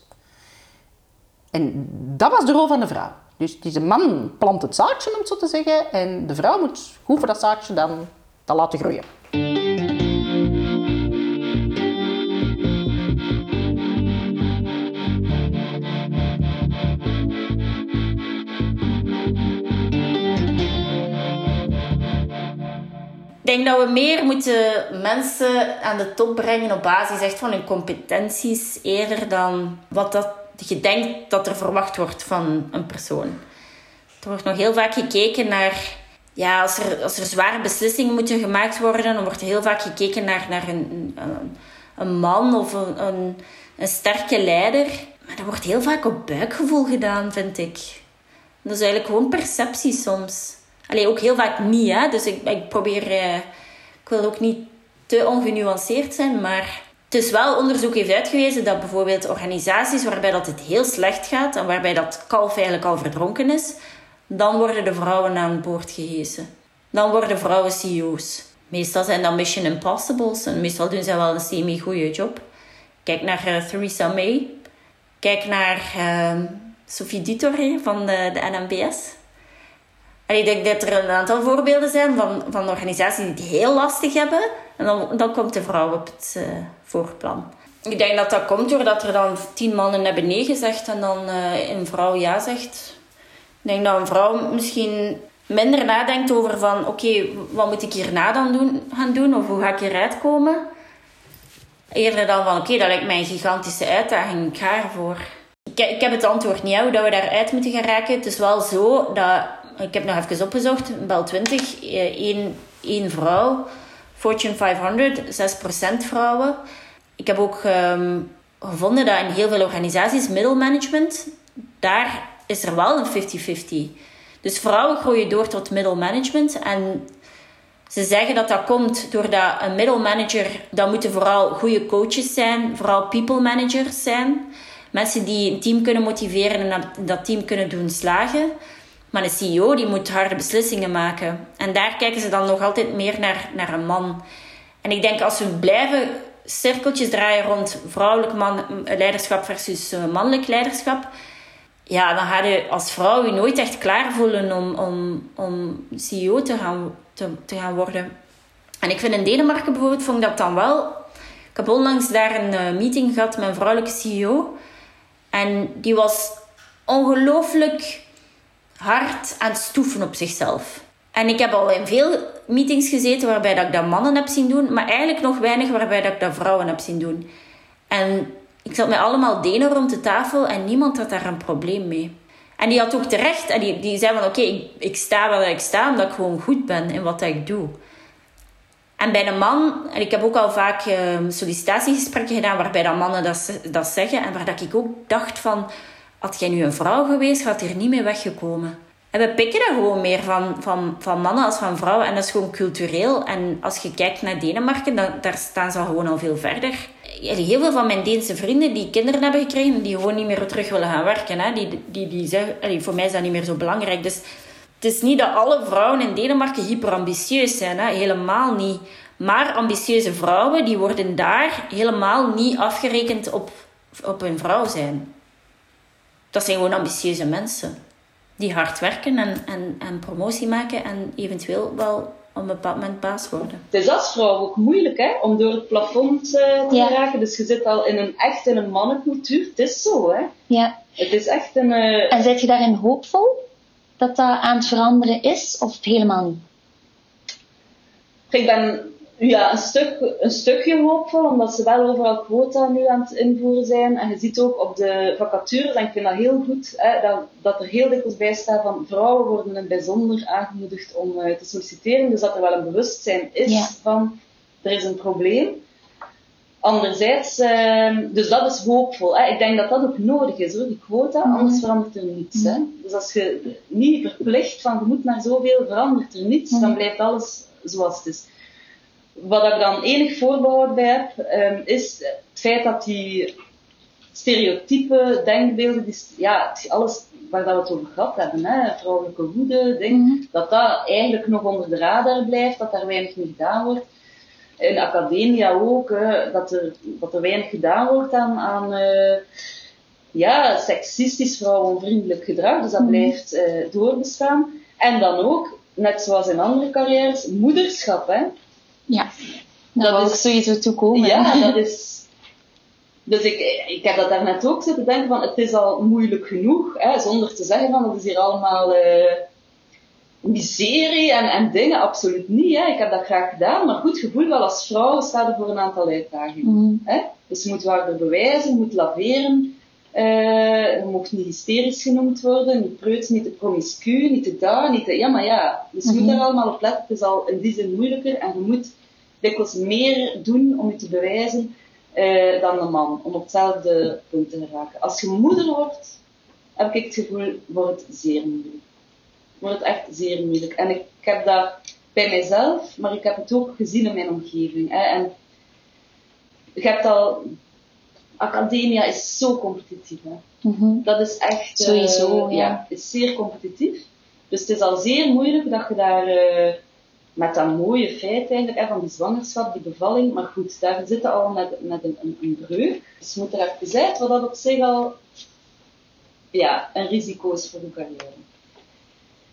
En dat was de rol van de vrouw. Dus deze man plant het zaadje, om het zo te zeggen, en de vrouw moet goed voor dat zaadje dan dat laten groeien. Denk dat we meer moeten mensen aan de top brengen op basis echt van hun competenties, eerder dan wat dat, je denkt dat er verwacht wordt van een persoon. Er wordt nog heel vaak gekeken naar, ja, als er, als er zware beslissingen moeten gemaakt worden, dan wordt heel vaak gekeken naar, naar een, een, een man of een, een, een sterke leider. Maar dat wordt heel vaak op buikgevoel gedaan, vind ik. Dat is eigenlijk gewoon perceptie soms. Allee, ook heel vaak niet, hè. Dus ik, ik probeer... Eh, ik wil ook niet te ongenuanceerd zijn, maar... Het is wel, onderzoek heeft uitgewezen dat bijvoorbeeld organisaties waarbij dat het heel slecht gaat en waarbij dat kalf eigenlijk al verdronken is, dan worden de vrouwen aan boord gehesen. Dan worden vrouwen CEO's. Meestal zijn dat Mission Impossibles en meestal doen zij wel een semi-goede job. Kijk naar uh, Theresa May. Kijk naar uh, Sophie Dutoré van de, de NMBS. Ik denk dat er een aantal voorbeelden zijn van, van organisaties die het heel lastig hebben. En dan, dan komt de vrouw op het uh, voorplan. Ik denk dat dat komt doordat er dan tien mannen hebben nee gezegd en dan uh, een vrouw ja zegt. Ik denk dat een vrouw misschien minder nadenkt over van... Oké, wat moet ik hierna dan doen, gaan doen? Of hoe ga ik hieruit komen? Eerder dan van... Oké, dat lijkt mij een gigantische uitdaging. Ik ga ervoor. Ik, ik heb het antwoord niet, hoe dat we daaruit moeten geraken. Het is wel zo dat ik heb nog even opgezocht, Bel 20, één, één vrouw. Fortune 500, 6% vrouwen. Ik heb ook um, gevonden dat in heel veel organisaties, middelmanagement, daar is er wel een 50-50. Dus vrouwen groeien door tot middelmanagement. En ze zeggen dat dat komt doordat een middelmanager, dat moeten vooral goede coaches zijn, vooral people managers zijn. Mensen die een team kunnen motiveren en dat team kunnen doen slagen. Maar een CEO die moet harde beslissingen maken. En daar kijken ze dan nog altijd meer naar, naar een man. En ik denk als we blijven cirkeltjes draaien rond vrouwelijk man, leiderschap versus eh, mannelijk leiderschap. Ja, dan ga je als vrouw je nooit echt klaar voelen om, om, om CEO te gaan, te, te gaan worden. En ik vind in Denemarken bijvoorbeeld, vond ik dat dan wel. Ik heb onlangs daar een uh, meeting gehad met een vrouwelijke CEO. En die was ongelooflijk hard aan het stoeven op zichzelf. En ik heb al in veel meetings gezeten waarbij dat ik dat mannen heb zien doen, maar eigenlijk nog weinig waarbij dat ik dat vrouwen heb zien doen. En ik zat met allemaal Denen rond de tafel en niemand had daar een probleem mee. En die had ook terecht, en die, die zei van oké, ik, ik sta waar ik sta omdat ik gewoon goed ben in wat ik doe. En bij een man, en ik heb ook al vaak uh, sollicitatiegesprekken gedaan waarbij dat mannen dat, dat zeggen en waar dat ik ook dacht van had jij nu een vrouw geweest, had hier niet mee weggekomen. En we pikken er gewoon meer van, van, van mannen als van vrouwen. En dat is gewoon cultureel. En als je kijkt naar Denemarken, dan, daar staan ze al gewoon al veel verder. Heel veel van mijn Deense vrienden die kinderen hebben gekregen, die gewoon niet meer terug willen gaan werken. Hè. Die, die, die zeggen, voor mij is dat niet meer zo belangrijk. Dus het is niet dat alle vrouwen in Denemarken hyperambitieus zijn. Hè. Helemaal niet. Maar ambitieuze vrouwen, die worden daar helemaal niet afgerekend op, op hun vrouw zijn dat zijn gewoon ambitieuze mensen. Die hard werken en, en, en promotie maken en eventueel wel op een bepaald moment baas worden. Het is als vrouw ook moeilijk hè, om door het plafond uh, te ja. raken. Dus je zit al in een echt in een mannencultuur. Het is zo, hè? Ja. Het is echt een. Uh... En zit je daarin hoopvol dat dat aan het veranderen is of helemaal niet? Ik ben ja, een, stuk, een stukje hoopvol, omdat ze wel overal quota nu aan het invoeren zijn. En je ziet ook op de vacatures, en ik vind dat heel goed, hè, dat, dat er heel dikwijls bij staat van vrouwen worden in het bijzonder aangemoedigd om uh, te solliciteren. Dus dat er wel een bewustzijn is Ja. van er is een probleem. Anderzijds, uh, dus dat is hoopvol. Hè. Ik denk dat dat ook nodig is, hoor, die quota, anders verandert er niets. Hè. Dus als je niet verplicht van je moet naar zoveel, verandert er niets, dan blijft alles zoals het is. Wat ik dan enig voorbehoud bij heb, um, is het feit dat die stereotype denkbeelden, die, ja, alles waar dat we het over gehad hebben, hè, vrouwelijke woede, denk, Mhm. dat dat eigenlijk nog onder de radar blijft, dat daar weinig mee gedaan wordt. In academia ook, hè, dat, er, dat er weinig gedaan wordt aan, aan uh, ja, seksistisch, vrouwenvriendelijk gedrag. Dus dat blijft eh, doorbestaan. En dan ook, net zoals in andere carrières, moederschap. Hè? Ja, dat, ik sowieso toekomen. Ja, dat is... Dus ik, ik heb dat daarnet ook zitten denken van, het is al moeilijk genoeg, hè, zonder te zeggen van, het is hier allemaal eh, miserie en, en dingen, absoluut niet. Hè. Ik heb dat graag gedaan, maar goed gevoel wel als vrouw staat er voor een aantal uitdagingen. Mhm. Hè. Dus je moet waardoor bewijzen, je moet laveren, eh, je mocht niet hysterisch genoemd worden, niet preuts, niet te promiscu, niet te daar, niet te... Ja, maar ja, dus je moet Mhm. daar allemaal op letten. Het is al in die zin moeilijker en je moet dikwijls meer doen om je te bewijzen eh, dan de man, om op hetzelfde punt te geraken. Als je moeder wordt, heb ik het gevoel, wordt het zeer moeilijk. Wordt het echt zeer moeilijk. En ik, heb dat bij mijzelf, maar ik heb het ook gezien in mijn omgeving. Hè. En je hebt al... Academia is zo competitief. Hè. Mhm. Dat is echt... eh, Sowieso, ja. ja. is zeer competitief. Dus het is al zeer moeilijk dat je daar... eh, met dat mooie feit eigenlijk, hè, van die zwangerschap, die bevalling. Maar goed, daar zitten al met, met een, een, een breuk. Dus je moet er even uit, wat dat op zich al ja, een risico is voor je carrière.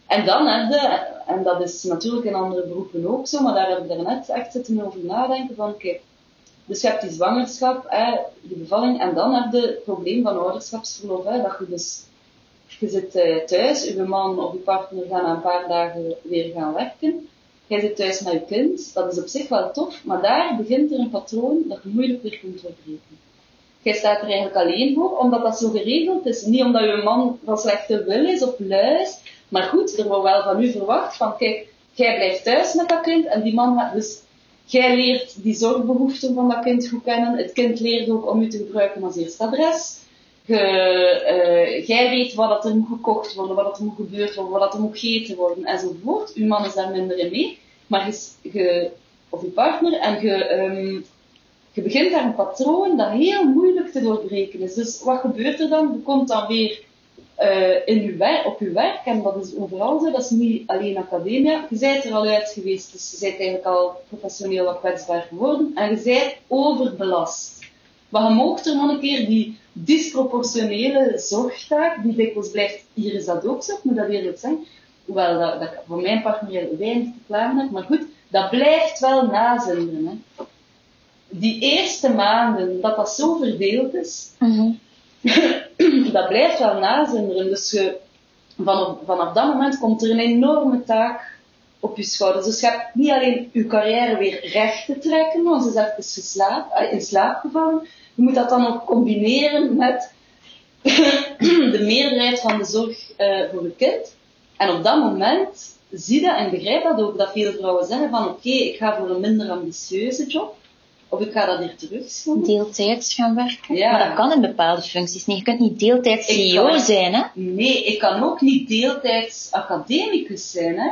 En dan heb je, en dat is natuurlijk in andere beroepen ook zo, maar daar heb ik daarnet echt zitten over nadenken van, kijk, dus je hebt die zwangerschap, hè, die bevalling, en dan heb je het probleem van ouderschapsverlof, hè, dat je dus, je zit eh, thuis, je man of je partner gaan een paar dagen weer gaan werken, jij zit thuis met je kind, dat is op zich wel tof, maar daar begint er een patroon dat je moeilijk weer kunt doorbreken. Jij staat er eigenlijk alleen voor, omdat dat zo geregeld is. Niet omdat je man van slechte wil is of lui is, maar goed, er wordt wel van u verwacht van, kijk, jij blijft thuis met dat kind en die man gaat dus... Jij leert die zorgbehoeften van dat kind goed kennen. Het kind leert ook om u te gebruiken als eerste adres. Je, eh, jij weet wat dat er moet gekocht worden, wat dat er moet gebeuren worden, wat dat er moet gegeten worden enzovoort. Uw man is daar minder in mee. Maar je, of je partner, en je, ehm, je begint daar een patroon dat heel moeilijk te doorbreken is. Dus wat gebeurt er dan? Je komt dan weer eh, in uw werk, op uw werk, en dat is overal zo, dat is niet alleen academia. Je bent er al uit geweest, dus je bent eigenlijk al professioneel wat kwetsbaar geworden, en je bent overbelast. Maar je moogt er nog een keer die disproportionele zorgtaak, die dikwijls blijft, hier is dat ook zo, ik moet dat eerlijk zeggen, hoewel dat, dat ik voor mijn partner weinig te klagen heb, maar goed, dat blijft wel nazinderen. Hè. Die eerste maanden, dat dat zo verdeeld is, Mhm. dat blijft wel nazinderen. Dus vanaf, vanaf dat moment komt er een enorme taak op je schouders. Dus je hebt niet alleen je carrière weer recht te trekken, want ze is even eh, in slaap gevallen. Je moet dat dan nog combineren met de meerderheid van de zorg eh, voor je kind. En op dat moment zie je en begrijp dat ook, dat veel vrouwen zeggen van oké, ik ga voor een minder ambitieuze job. Of ik ga dat hier terugschroeven. Deeltijds gaan werken. Ja. Maar dat kan in bepaalde functies niet. Je kunt niet deeltijds CEO kan- zijn, hè? Nee, ik kan ook niet deeltijds academicus zijn. Hè.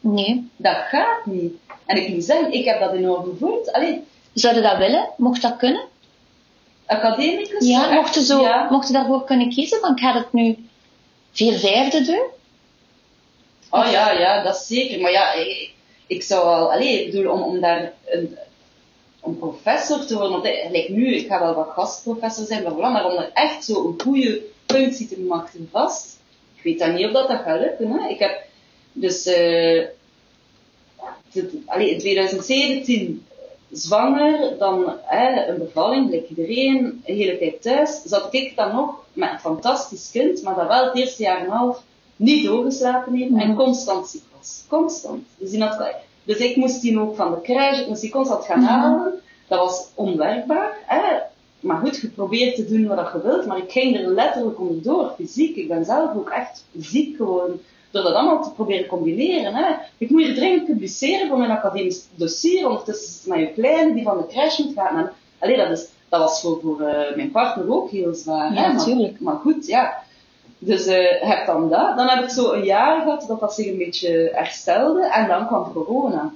Nee. Dat gaat niet. En ik moet zeggen, ik heb dat enorm gevoeld. Allee, Zou je dat willen? Mocht dat kunnen? academicus? Ja, mocht je, zo, ja. mocht je daarvoor kunnen kiezen, van ik ga het nu vier vijfde doen? Oh ja, ja, dat is zeker. Maar ja, ik, ik zou wel, allee, ik bedoel, om, om daar een, om professor te worden, want gelijk nu, ik ga wel wat gastprofessor zijn, bla, maar om er echt zo een goede functie te maken vast, ik weet dan niet of dat, dat gaat lukken. Hè. Ik heb dus, eh, in 2017 zwanger, dan hè, een bevalling, gelijk iedereen, een hele tijd thuis, zat ik dan nog met een fantastisch kind, maar dat wel het eerste jaar en een half niet doorgeslapen heeft en constant ziek was. Constant. Dus, die had, dus ik moest die ook van de crash, ik moest die constant gaan halen. Dat was onwerkbaar. Hè? Maar goed, je probeert te doen wat je wilt, maar ik ging er letterlijk onderdoor, fysiek. Ik ben zelf ook echt ziek geworden door dat allemaal te proberen combineren. Hè. Ik moet hier dringend publiceren voor mijn academisch dossier, ondertussen is het met je kleine die van de crash moet gaan. En, allee, dat, is, dat was voor, voor eh, mijn partner ook heel zwaar. Ja, hè. Maar- natuurlijk. Maar, goed, ja. Dus eh heb dan dat. Dan heb ik zo een jaar gehad dat dat zich een beetje herstelde en dan kwam corona.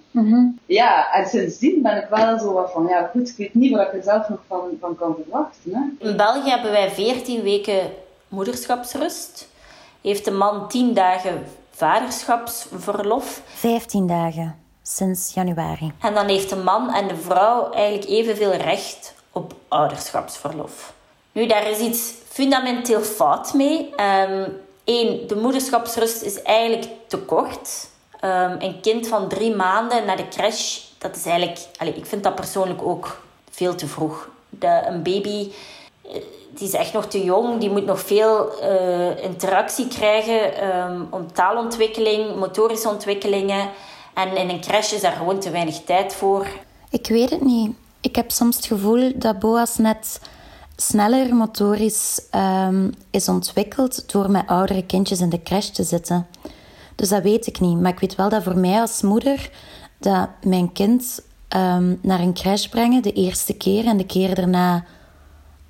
Ja, en sindsdien ben ik wel zo wat van, ja goed, ik weet niet wat ik er zelf nog van, van kan verwachten. Hè. In België hebben wij 14 weken moederschapsrust. Heeft de man 10 dagen vaderschapsverlof. 15 dagen sinds januari. En dan heeft de man en de vrouw eigenlijk evenveel recht op ouderschapsverlof. Nu, daar is iets fundamenteel fout mee. Eén, de moederschapsrust is eigenlijk te kort. Ehm, een kind van drie maanden naar de crash, dat is eigenlijk... Allez, ik vind dat persoonlijk ook veel te vroeg. Een baby eh, die is echt nog te jong. Die moet nog veel uh, interactie krijgen um, om taalontwikkeling, motorische ontwikkelingen. En in een crash is daar gewoon te weinig tijd voor. Ik weet het niet. Ik heb soms het gevoel dat Boas net sneller motorisch um, is ontwikkeld door met oudere kindjes in de crash te zitten. Dus dat weet ik niet. Maar ik weet wel dat voor mij als moeder dat mijn kind um, naar een crash brengen de eerste keer en de keer daarna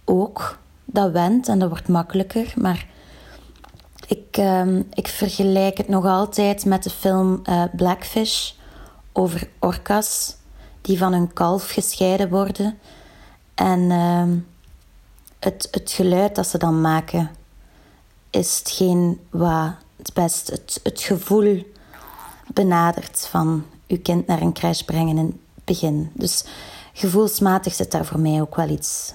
ook. Dat went en dat wordt makkelijker. Maar ik, um, ik vergelijk het nog altijd met de film uh, Blackfish over orka's die van hun kalf gescheiden worden. En het, het geluid dat ze dan maken is hetgeen wat het best het, het gevoel benadert van uw kind naar een crash brengen in het begin. Dus gevoelsmatig zit daar voor mij ook wel iets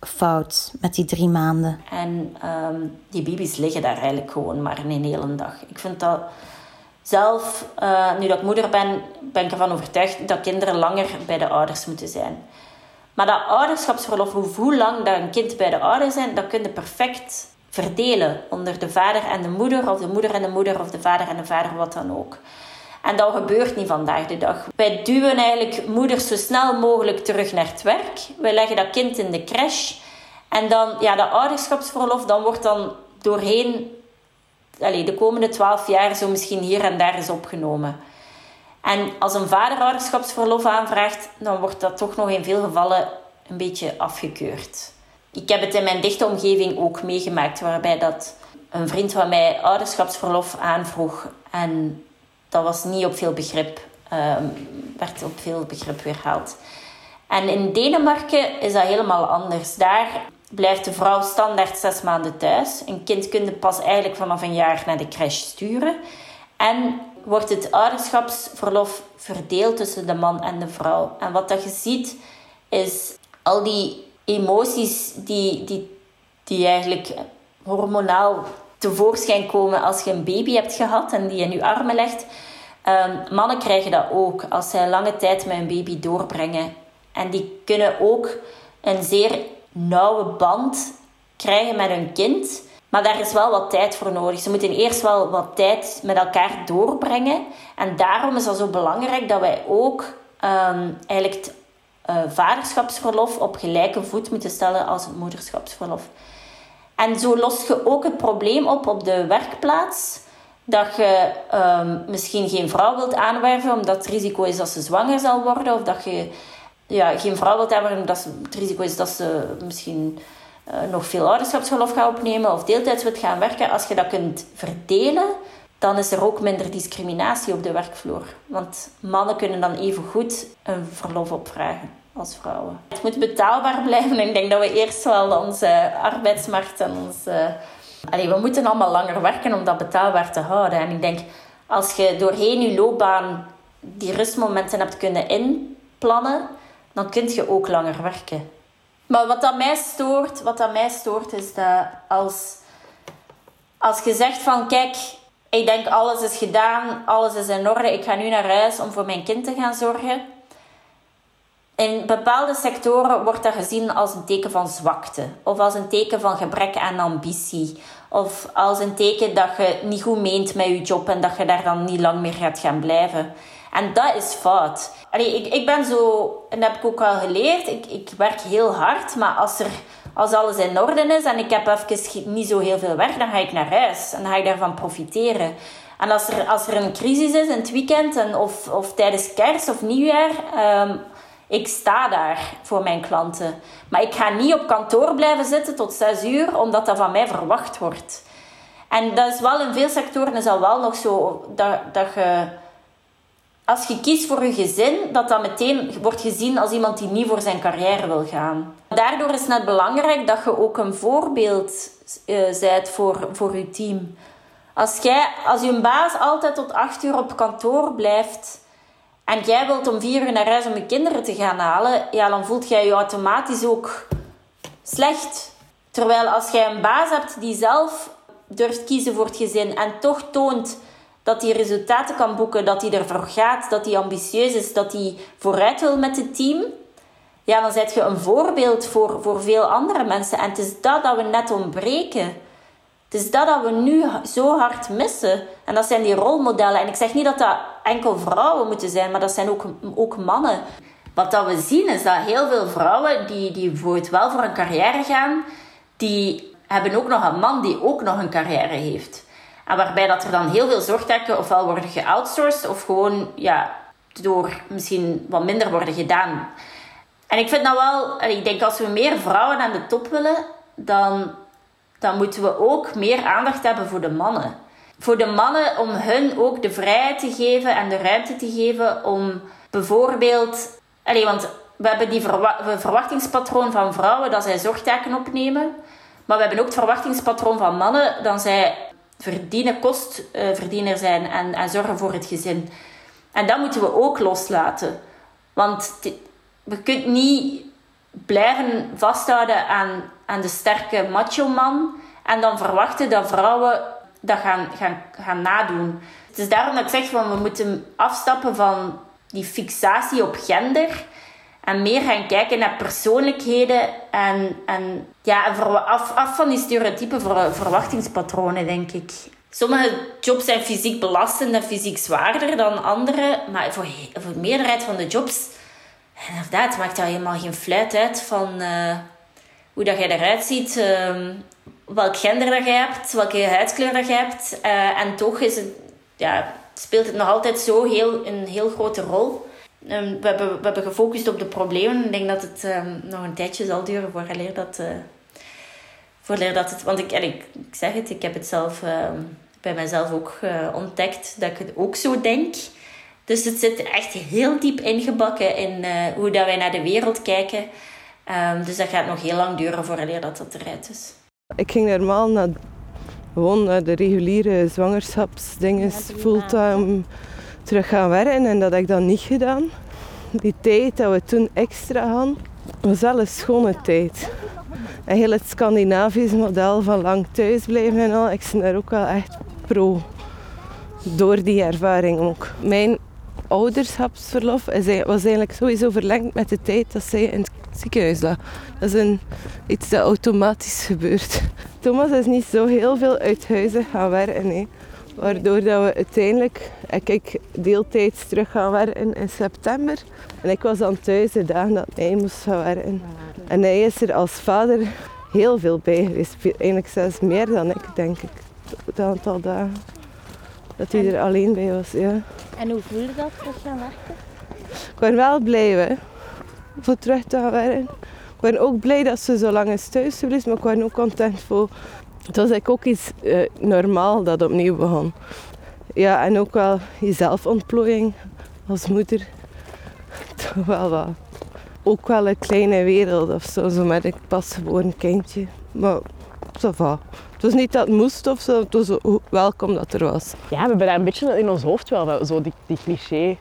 fout met die drie maanden. En um, die baby's liggen daar eigenlijk gewoon maar een hele dag. Ik vind dat zelf, uh, nu dat ik moeder ben, ben ik ervan overtuigd dat kinderen langer bij de ouders moeten zijn. Maar dat ouderschapsverlof, hoe lang dat een kind bij de ouders zijn, dat kun je perfect verdelen onder de vader en de moeder, of de moeder en de moeder, of de vader en de vader, wat dan ook. En dat gebeurt niet vandaag de dag. Wij duwen eigenlijk moeders zo snel mogelijk terug naar het werk. Wij leggen dat kind in de crash. En dan, ja, dat ouderschapsverlof, dan wordt dan doorheen allez, de komende twaalf jaar zo misschien hier en daar is opgenomen. En als een vader ouderschapsverlof aanvraagt, dan wordt dat toch nog in veel gevallen een beetje afgekeurd. Ik heb het in mijn dichte omgeving ook meegemaakt, waarbij dat een vriend van mij ouderschapsverlof aanvroeg. En dat was niet op veel begrip, um, werd op veel begrip weerhaald. En in Denemarken is dat helemaal anders. Daar blijft de vrouw standaard zes maanden thuis. Een kind kun je pas eigenlijk vanaf een jaar naar de crash sturen. En wordt het ouderschapsverlof verdeeld tussen de man en de vrouw. En wat dat je ziet, is al die emoties die, die, die eigenlijk hormonaal tevoorschijn komen als je een baby hebt gehad en die in je armen legt. Um, mannen krijgen dat ook als zij lange tijd met een baby doorbrengen. En die kunnen ook een zeer nauwe band krijgen met hun kind. Maar daar is wel wat tijd voor nodig. Ze moeten eerst wel wat tijd met elkaar doorbrengen. En daarom is dat zo belangrijk dat wij ook um, eigenlijk het uh, vaderschapsverlof op gelijke voet moeten stellen als het moederschapsverlof. En zo lost je ook het probleem op op de werkplaats. Dat je um, misschien geen vrouw wilt aanwerven omdat het risico is dat ze zwanger zal worden. Of dat je ja, geen vrouw wilt aanwerven omdat het risico is dat ze misschien uh, nog veel ouderschapsverlof gaat opnemen. Of deeltijds wilt gaan werken. Als je dat kunt verdelen, dan is er ook minder discriminatie op de werkvloer. Want mannen kunnen dan even goed een verlof opvragen als vrouwen. Het moet betaalbaar blijven. Ik denk dat we eerst wel onze arbeidsmarkt en onze... Allee, we moeten allemaal langer werken om dat betaalbaar te houden. En ik denk, als je doorheen je loopbaan die rustmomenten hebt kunnen inplannen, dan kun je ook langer werken. Maar wat dat mij stoort, wat dat mij stoort is dat als, als je zegt van kijk, ik denk alles is gedaan, alles is in orde, ik ga nu naar huis om voor mijn kind te gaan zorgen in bepaalde sectoren wordt dat gezien als een teken van zwakte, of als een teken van gebrek aan ambitie, of als een teken dat je niet goed meent met je job en dat je daar dan niet lang meer gaat gaan blijven. En dat is fout. Allee, ik, ik ben zo, en dat heb ik ook al geleerd, ik, ik werk heel hard, maar als, er, als alles in orde is en ik heb even niet zo heel veel werk, dan ga ik naar huis en dan ga ik daarvan profiteren. En als er, als er een crisis is in het weekend en of, of tijdens kerst of nieuwjaar, um, ik sta daar voor mijn klanten. Maar ik ga niet op kantoor blijven zitten tot zes uur, omdat dat van mij verwacht wordt. En dat is wel in veel sectoren is dat wel nog zo dat, dat je, als je kiest voor je gezin, dat dat meteen wordt gezien als iemand die niet voor zijn carrière wil gaan. Daardoor is het net belangrijk dat je ook een voorbeeld uh, voor, voor je team. Als, jij, als je baas altijd tot acht uur op kantoor blijft en jij wilt om vier uur naar huis om je kinderen te gaan halen, ja, dan voelt jij je automatisch ook slecht. Terwijl als jij een baas hebt die zelf durft kiezen voor het gezin en toch toont dat hij resultaten kan boeken, dat hij ervoor gaat, dat hij ambitieus is, dat hij vooruit wil met het team, ja, dan zet je een voorbeeld voor, voor veel andere mensen. En het is dat dat we net ontbreken. Het is dat dat we nu zo hard missen. En dat zijn die rolmodellen. En ik zeg niet dat dat enkel vrouwen moeten zijn, maar dat zijn ook, ook mannen. Wat dat we zien is dat heel veel vrouwen die, die bijvoorbeeld wel voor een carrière gaan, die hebben ook nog een man die ook nog een carrière heeft. En waarbij dat er dan heel veel zorgtaken ofwel worden geoutsourced of gewoon ja, door misschien wat minder worden gedaan. En ik vind dat wel, ik denk als we meer vrouwen aan de top willen, dan, dan moeten we ook meer aandacht hebben voor de mannen. Voor de mannen om hun ook de vrijheid te geven en de ruimte te geven om bijvoorbeeld. Allee, want we hebben die verwachtingspatroon van vrouwen dat zij zorgtaken opnemen. Maar we hebben ook het verwachtingspatroon van mannen dat zij verdienen, kostverdiener zijn en, en zorgen voor het gezin. En dat moeten we ook loslaten. Want we kunnen niet blijven vasthouden aan, aan de sterke macho-man en dan verwachten dat vrouwen dat gaan, gaan, gaan nadoen. Het is daarom dat ik zeg van we moeten afstappen van die fixatie op gender en meer gaan kijken naar persoonlijkheden en, en ja, af, af van die stereotype verwachtingspatronen, denk ik. Sommige jobs zijn fysiek belastend en fysiek zwaarder dan andere, maar voor, voor de meerderheid van de jobs inderdaad, maakt daar helemaal geen fluit uit van uh, hoe dat jij eruit ziet, uh, welk gender dat hebt, welke huidskleur dat hebt. Uh, en toch is het, ja, speelt het nog altijd zo heel, een heel grote rol. Um, we, hebben, we hebben gefocust op de problemen. Ik denk dat het um, nog een tijdje zal duren voor leer dat, uh, voor leer dat het. Want ik, ik, ik zeg het, ik heb het zelf bij mezelf ook ontdekt dat ik het ook zo denk. Dus het zit echt heel diep ingebakken in uh, hoe dat wij naar de wereld kijken. Um, dus dat gaat nog heel lang duren voordat dat dat eruit is. Ik ging normaal naar, gewoon naar de reguliere zwangerschapsdingen, fulltime terug gaan werken. En dat ik dan niet gedaan. Die tijd dat we toen extra hadden, was wel een schone tijd. En heel het Scandinavisch model van lang thuis blijven en al, ik ben daar ook wel echt pro. Door die ervaring ook. Mijn ouderschapsverlof was eigenlijk sowieso verlengd met de tijd dat zij in het ziekenhuis lag. Dat is een, iets dat automatisch gebeurt. Thomas is niet zo heel veel uit huizen gaan werken. Waardoor dat we uiteindelijk, ik deeltijds terug gaan werken in september. En ik was dan thuis de dagen dat hij moest gaan werken. En hij is er als vader heel veel bij geweest. Eigenlijk zelfs meer dan ik, denk ik. Het aantal dagen dat hij er alleen bij was. Ja. En hoe voelde dat terug gaan werken? Ik ben wel blij hè, voor terug te gaan werken. Ik ben ook blij dat ze zo lang is thuis geweest, maar ik ben ook content voor. Het was eigenlijk ook iets uh, normaal dat opnieuw begon. Ja, en ook wel je zelfontplooiing als moeder. Toch wel wat. Ook wel een kleine wereld of zo, zo met een pas geboren kindje. Maar. Het was niet dat het moest of zo, het was welkom dat er was. Ja, we hebben daar een beetje in ons hoofd wel, zo die, die cliché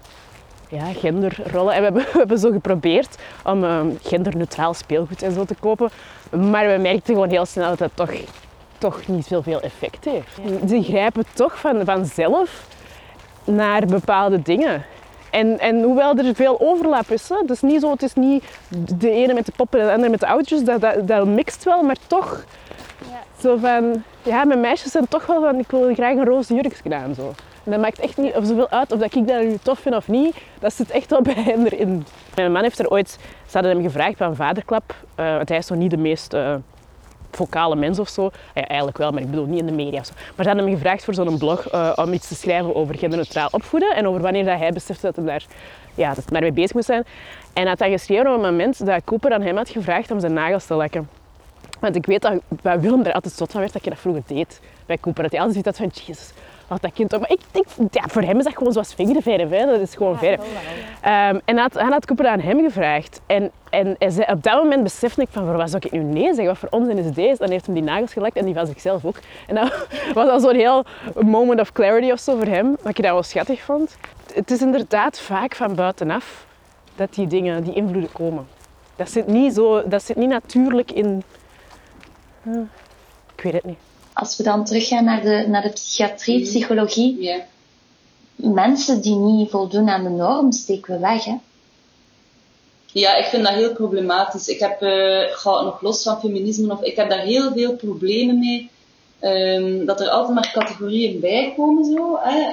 ja, genderrollen. En we hebben, we hebben zo geprobeerd om uh, genderneutraal speelgoed en zo te kopen. Maar we merkten gewoon heel snel dat het toch, toch niet zoveel effect heeft. Ze grijpen toch van, vanzelf naar bepaalde dingen. En, en hoewel er veel overlap is, hè, is niet zo, het is niet de ene met de poppen en de andere met de oudjes, dat, dat, dat mixt wel, maar toch zo van, ja, mijn meisjes zijn toch wel van, ik wil graag een roze jurkje aan. Zo. En dat maakt echt niet zoveel uit of dat ik dat nu tof vind of niet. Dat zit echt wel bij hen erin. Mijn man heeft er ooit, ze hadden hem gevraagd van vaderklap, uh, want hij is zo niet de meest uh, vocale mens of zo. Ja, eigenlijk wel, maar ik bedoel niet in de media. Maar ze hadden hem gevraagd voor zo'n blog uh, om iets te schrijven over genderneutraal opvoeden en over wanneer dat hij besefte dat hij daar, ja, dat daar mee bezig moest zijn. En had dat geschreven op het moment dat Cooper aan hem had gevraagd om zijn nagels te lekken. Want ik weet dat bij Willem er altijd zot van werd dat je dat vroeger deed bij Cooper. Dat hij altijd ziet dat van, jezus, wat dat kind ook. Maar ik denk, ja, voor hem is dat gewoon zoals vingerverf. Hè. Dat is gewoon verf. Um, en had, hij had Cooper aan hem gevraagd. En, en hij zei, op dat moment besefte ik van, voor wat zou ik nu nee zeggen? Wat voor onzin is deze? Dan heeft hem die nagels gelekt en die van zichzelf ook. En dat was al zo'n heel moment of clarity of zo voor hem. Wat ik dat wel schattig vond. Het is inderdaad vaak van buitenaf dat die dingen, die invloeden komen. Dat zit niet, zo, dat zit niet natuurlijk in Ik weet het niet. Als we dan teruggaan naar de, naar de psychiatrie, Mhm. psychologie. Mensen die niet voldoen aan de norm steken we weg. Hè? Ja, ik vind dat heel problematisch. Ik heb, ga nog los van feminisme, of, ik heb daar heel veel problemen mee. Ehm, dat er altijd maar categorieën bij komen, zo. Hè.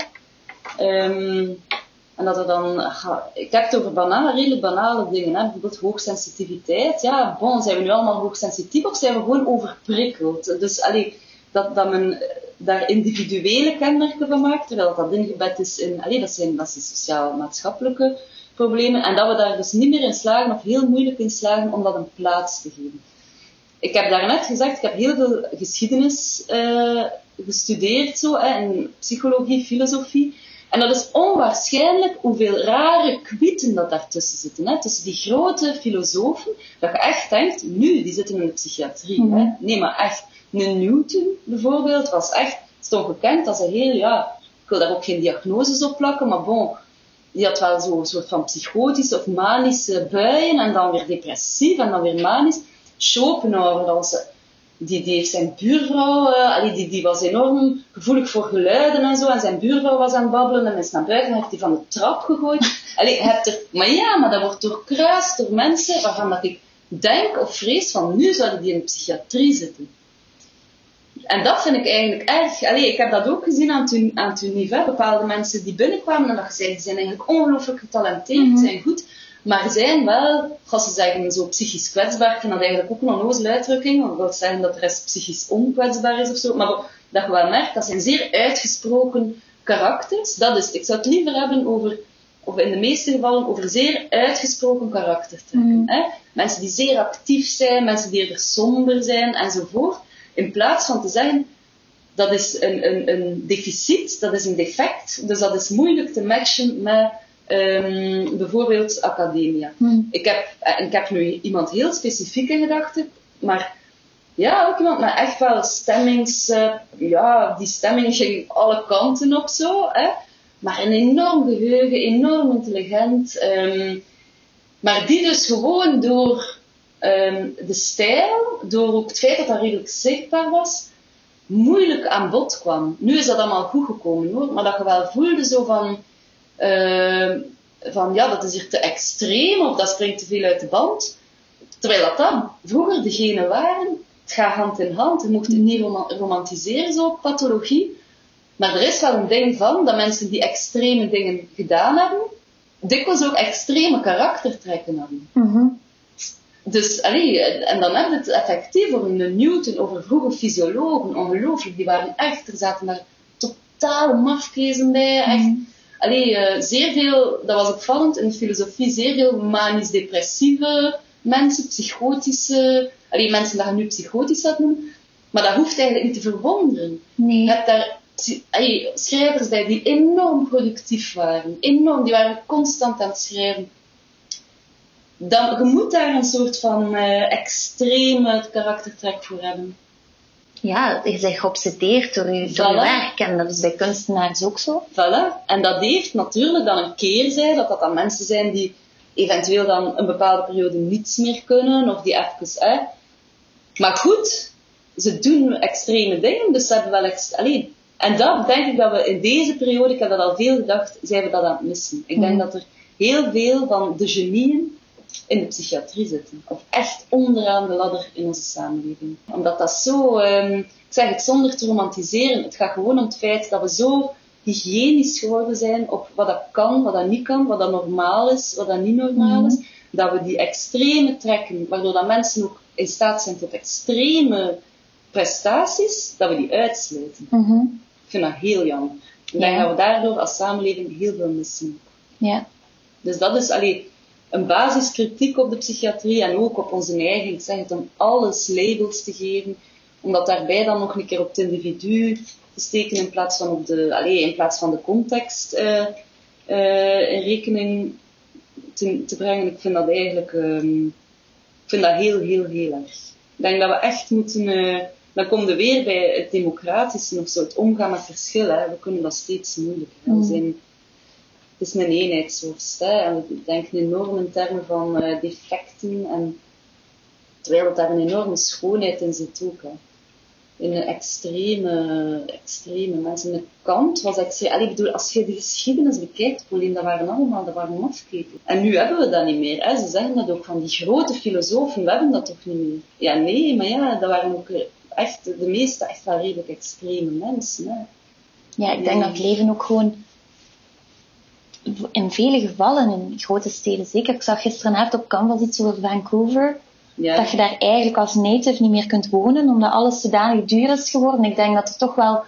Ehm, en dat er dan, ik heb het over banale, redelijk banale dingen, hè. bijvoorbeeld hoogsensitiviteit. Ja, bon, zijn we nu allemaal hoogsensitief of zijn we gewoon overprikkeld? Dus allee, dat, dat men eh, daar individuele kenmerken van maakt, terwijl dat ingebed is in, allee, dat zijn, dat zijn sociaal-maatschappelijke problemen, en dat we daar dus niet meer in slagen, of heel moeilijk in slagen, om dat een plaats te geven. Ik heb daarnet gezegd, ik heb heel veel geschiedenis eh, gestudeerd, zo, hè, in psychologie, filosofie. En dat is onwaarschijnlijk hoeveel rare kwieten dat daartussen zitten. Hè? Tussen die grote filosofen, dat je echt denkt, nu, die zitten in de psychiatrie. hè? Nee, maar echt. Een Newton bijvoorbeeld was echt, stond gekend als een heel, ja, ik wil daar ook geen diagnoses op plakken, maar bon, die had wel zo'n soort van psychotische of manische buien en dan weer depressief en dan weer manisch. Schopenhauer, als, die, die heeft zijn buurvrouw, allee, die, die was enorm gevoelig voor geluiden en zo, en zijn buurvrouw was aan het babbelen en is naar buiten en heeft die van de trap gegooid. Allee, hebt er, maar ja, maar dat wordt doorkruist door mensen waarvan dat ik denk of vrees van nu zouden die in de psychiatrie zitten. En dat vind ik eigenlijk erg. Allee, ik heb dat ook gezien aan het, aan het. Bepaalde mensen die binnenkwamen en dat je zei, die zijn eigenlijk ongelooflijk getalenteerd, zijn goed, maar zijn wel, als ze zeggen, zo psychisch kwetsbaar. Ik vind dat eigenlijk ook een onnozele uitdrukking, want dat wil zeggen dat de rest psychisch onkwetsbaar is of zo. Maar dat je wel merkt, dat zijn zeer uitgesproken karakters. Dat is, ik zou het liever hebben over, of in de meeste gevallen, over zeer uitgesproken karaktertrekken. Hè? Mensen die zeer actief zijn, mensen die eerder somber zijn, enzovoort. In plaats van te zeggen, dat is een, een, een deficit, dat is een defect, dus dat is moeilijk te matchen met ehm, bijvoorbeeld academia. Ik, heb, en ik heb nu iemand heel specifiek in gedachten, maar ja, ook iemand met echt wel stemmings... eh, ja, die stemming ging alle kanten op zo, hè. Maar een enorm geheugen, enorm intelligent. ehm, maar die dus gewoon door ehm, de stijl, door ook het feit dat dat redelijk zichtbaar was, moeilijk aan bod kwam. Nu is dat allemaal goed gekomen hoor, maar dat je wel voelde zo van, ehm, van ja, dat is hier te extreem of dat springt te veel uit de band. Terwijl dat dan vroeger degene waren, het gaat hand in hand. Je mocht het niet roma- romantiseren, zo, pathologie. Maar er is wel een ding van dat mensen die extreme dingen gedaan hebben, dikwijls ook extreme karaktertrekken hadden. Dus, allee, en dan heb je het effectief over een Newton, over vroege fysiologen, ongelooflijk, die waren echt, er zaten daar totaal mafkezen bij, echt. Allee, eh, zeer veel, dat was opvallend in de filosofie, zeer veel manisch-depressieve mensen, psychotische, allee, mensen dat je nu psychotisch zou noemen, maar dat hoeft eigenlijk niet te verwonderen. Nee. Je hebt daar allee, schrijvers bij die enorm productief waren, enorm, die waren constant aan het schrijven dan, je moet daar een soort van eh, extreme karaktertrek voor hebben. Ja, je bent geobsedeerd door je, door je Voilà. werk. En dat is bij kunstenaars ook zo. Voilà. En dat heeft natuurlijk dan een keerzijde, dat dat dan mensen zijn die eventueel dan een bepaalde periode niets meer kunnen, of die even... Hè. Maar goed, ze doen extreme dingen, dus ze hebben wel... Ex Allee, en dat denk ik dat we in deze periode, ik heb dat al veel gedacht, zijn we dat aan het missen. Ik denk dat er heel veel van de genieën in de psychiatrie zitten. Of echt onderaan de ladder in onze samenleving. Omdat dat zo, ehm, ik zeg het zonder te romantiseren, het gaat gewoon om het feit dat we zo hygiënisch geworden zijn op wat dat kan, wat dat niet kan, wat dat normaal is, wat dat niet normaal is. Dat we die extreme trekken, waardoor dat mensen ook in staat zijn tot extreme prestaties, dat we die uitsluiten. Ik vind dat heel jammer. Ik denk Ja. dat we daardoor als samenleving heel veel missen. Ja. Dus dat is allee, een basiskritiek op de psychiatrie en ook op onze eigen. Ik zeg het om alles labels te geven, omdat daarbij dan nog een keer op het individu te steken in plaats van, op de, allee, in plaats van de context eh, eh, in rekening te, te brengen. Ik vind dat eigenlijk ehm, ik vind dat heel, heel, heel erg. Ik denk dat we echt moeten. eh, dan komen we weer bij het democratische of zo, het omgaan met verschillen. We kunnen dat steeds moeilijker. We zijn, het is een eenheidsworst. Hè. En we denken enorm in termen van eh, defecten. En Terwijl het daar een enorme schoonheid in zit ook. Hè. In een extreme, extreme mensen. De kant was extreem. Ik bedoel, als je de geschiedenis bekijkt, Pauline, dat waren allemaal, dat waren mafketen. En nu hebben we dat niet meer. Hè. Ze zeggen dat ook van die grote filosofen, we hebben dat toch niet meer. Ja, nee, maar ja, dat waren ook echt de meeste echt wel redelijk extreme mensen. Hè. Ja, ik denk dat het leven ook gewoon in vele gevallen in grote steden, zeker. Ik zag gisteravond op Canvas iets over Vancouver. Ja. Dat je daar eigenlijk als native niet meer kunt wonen, omdat alles zodanig duur is geworden. Ik denk dat er toch wel,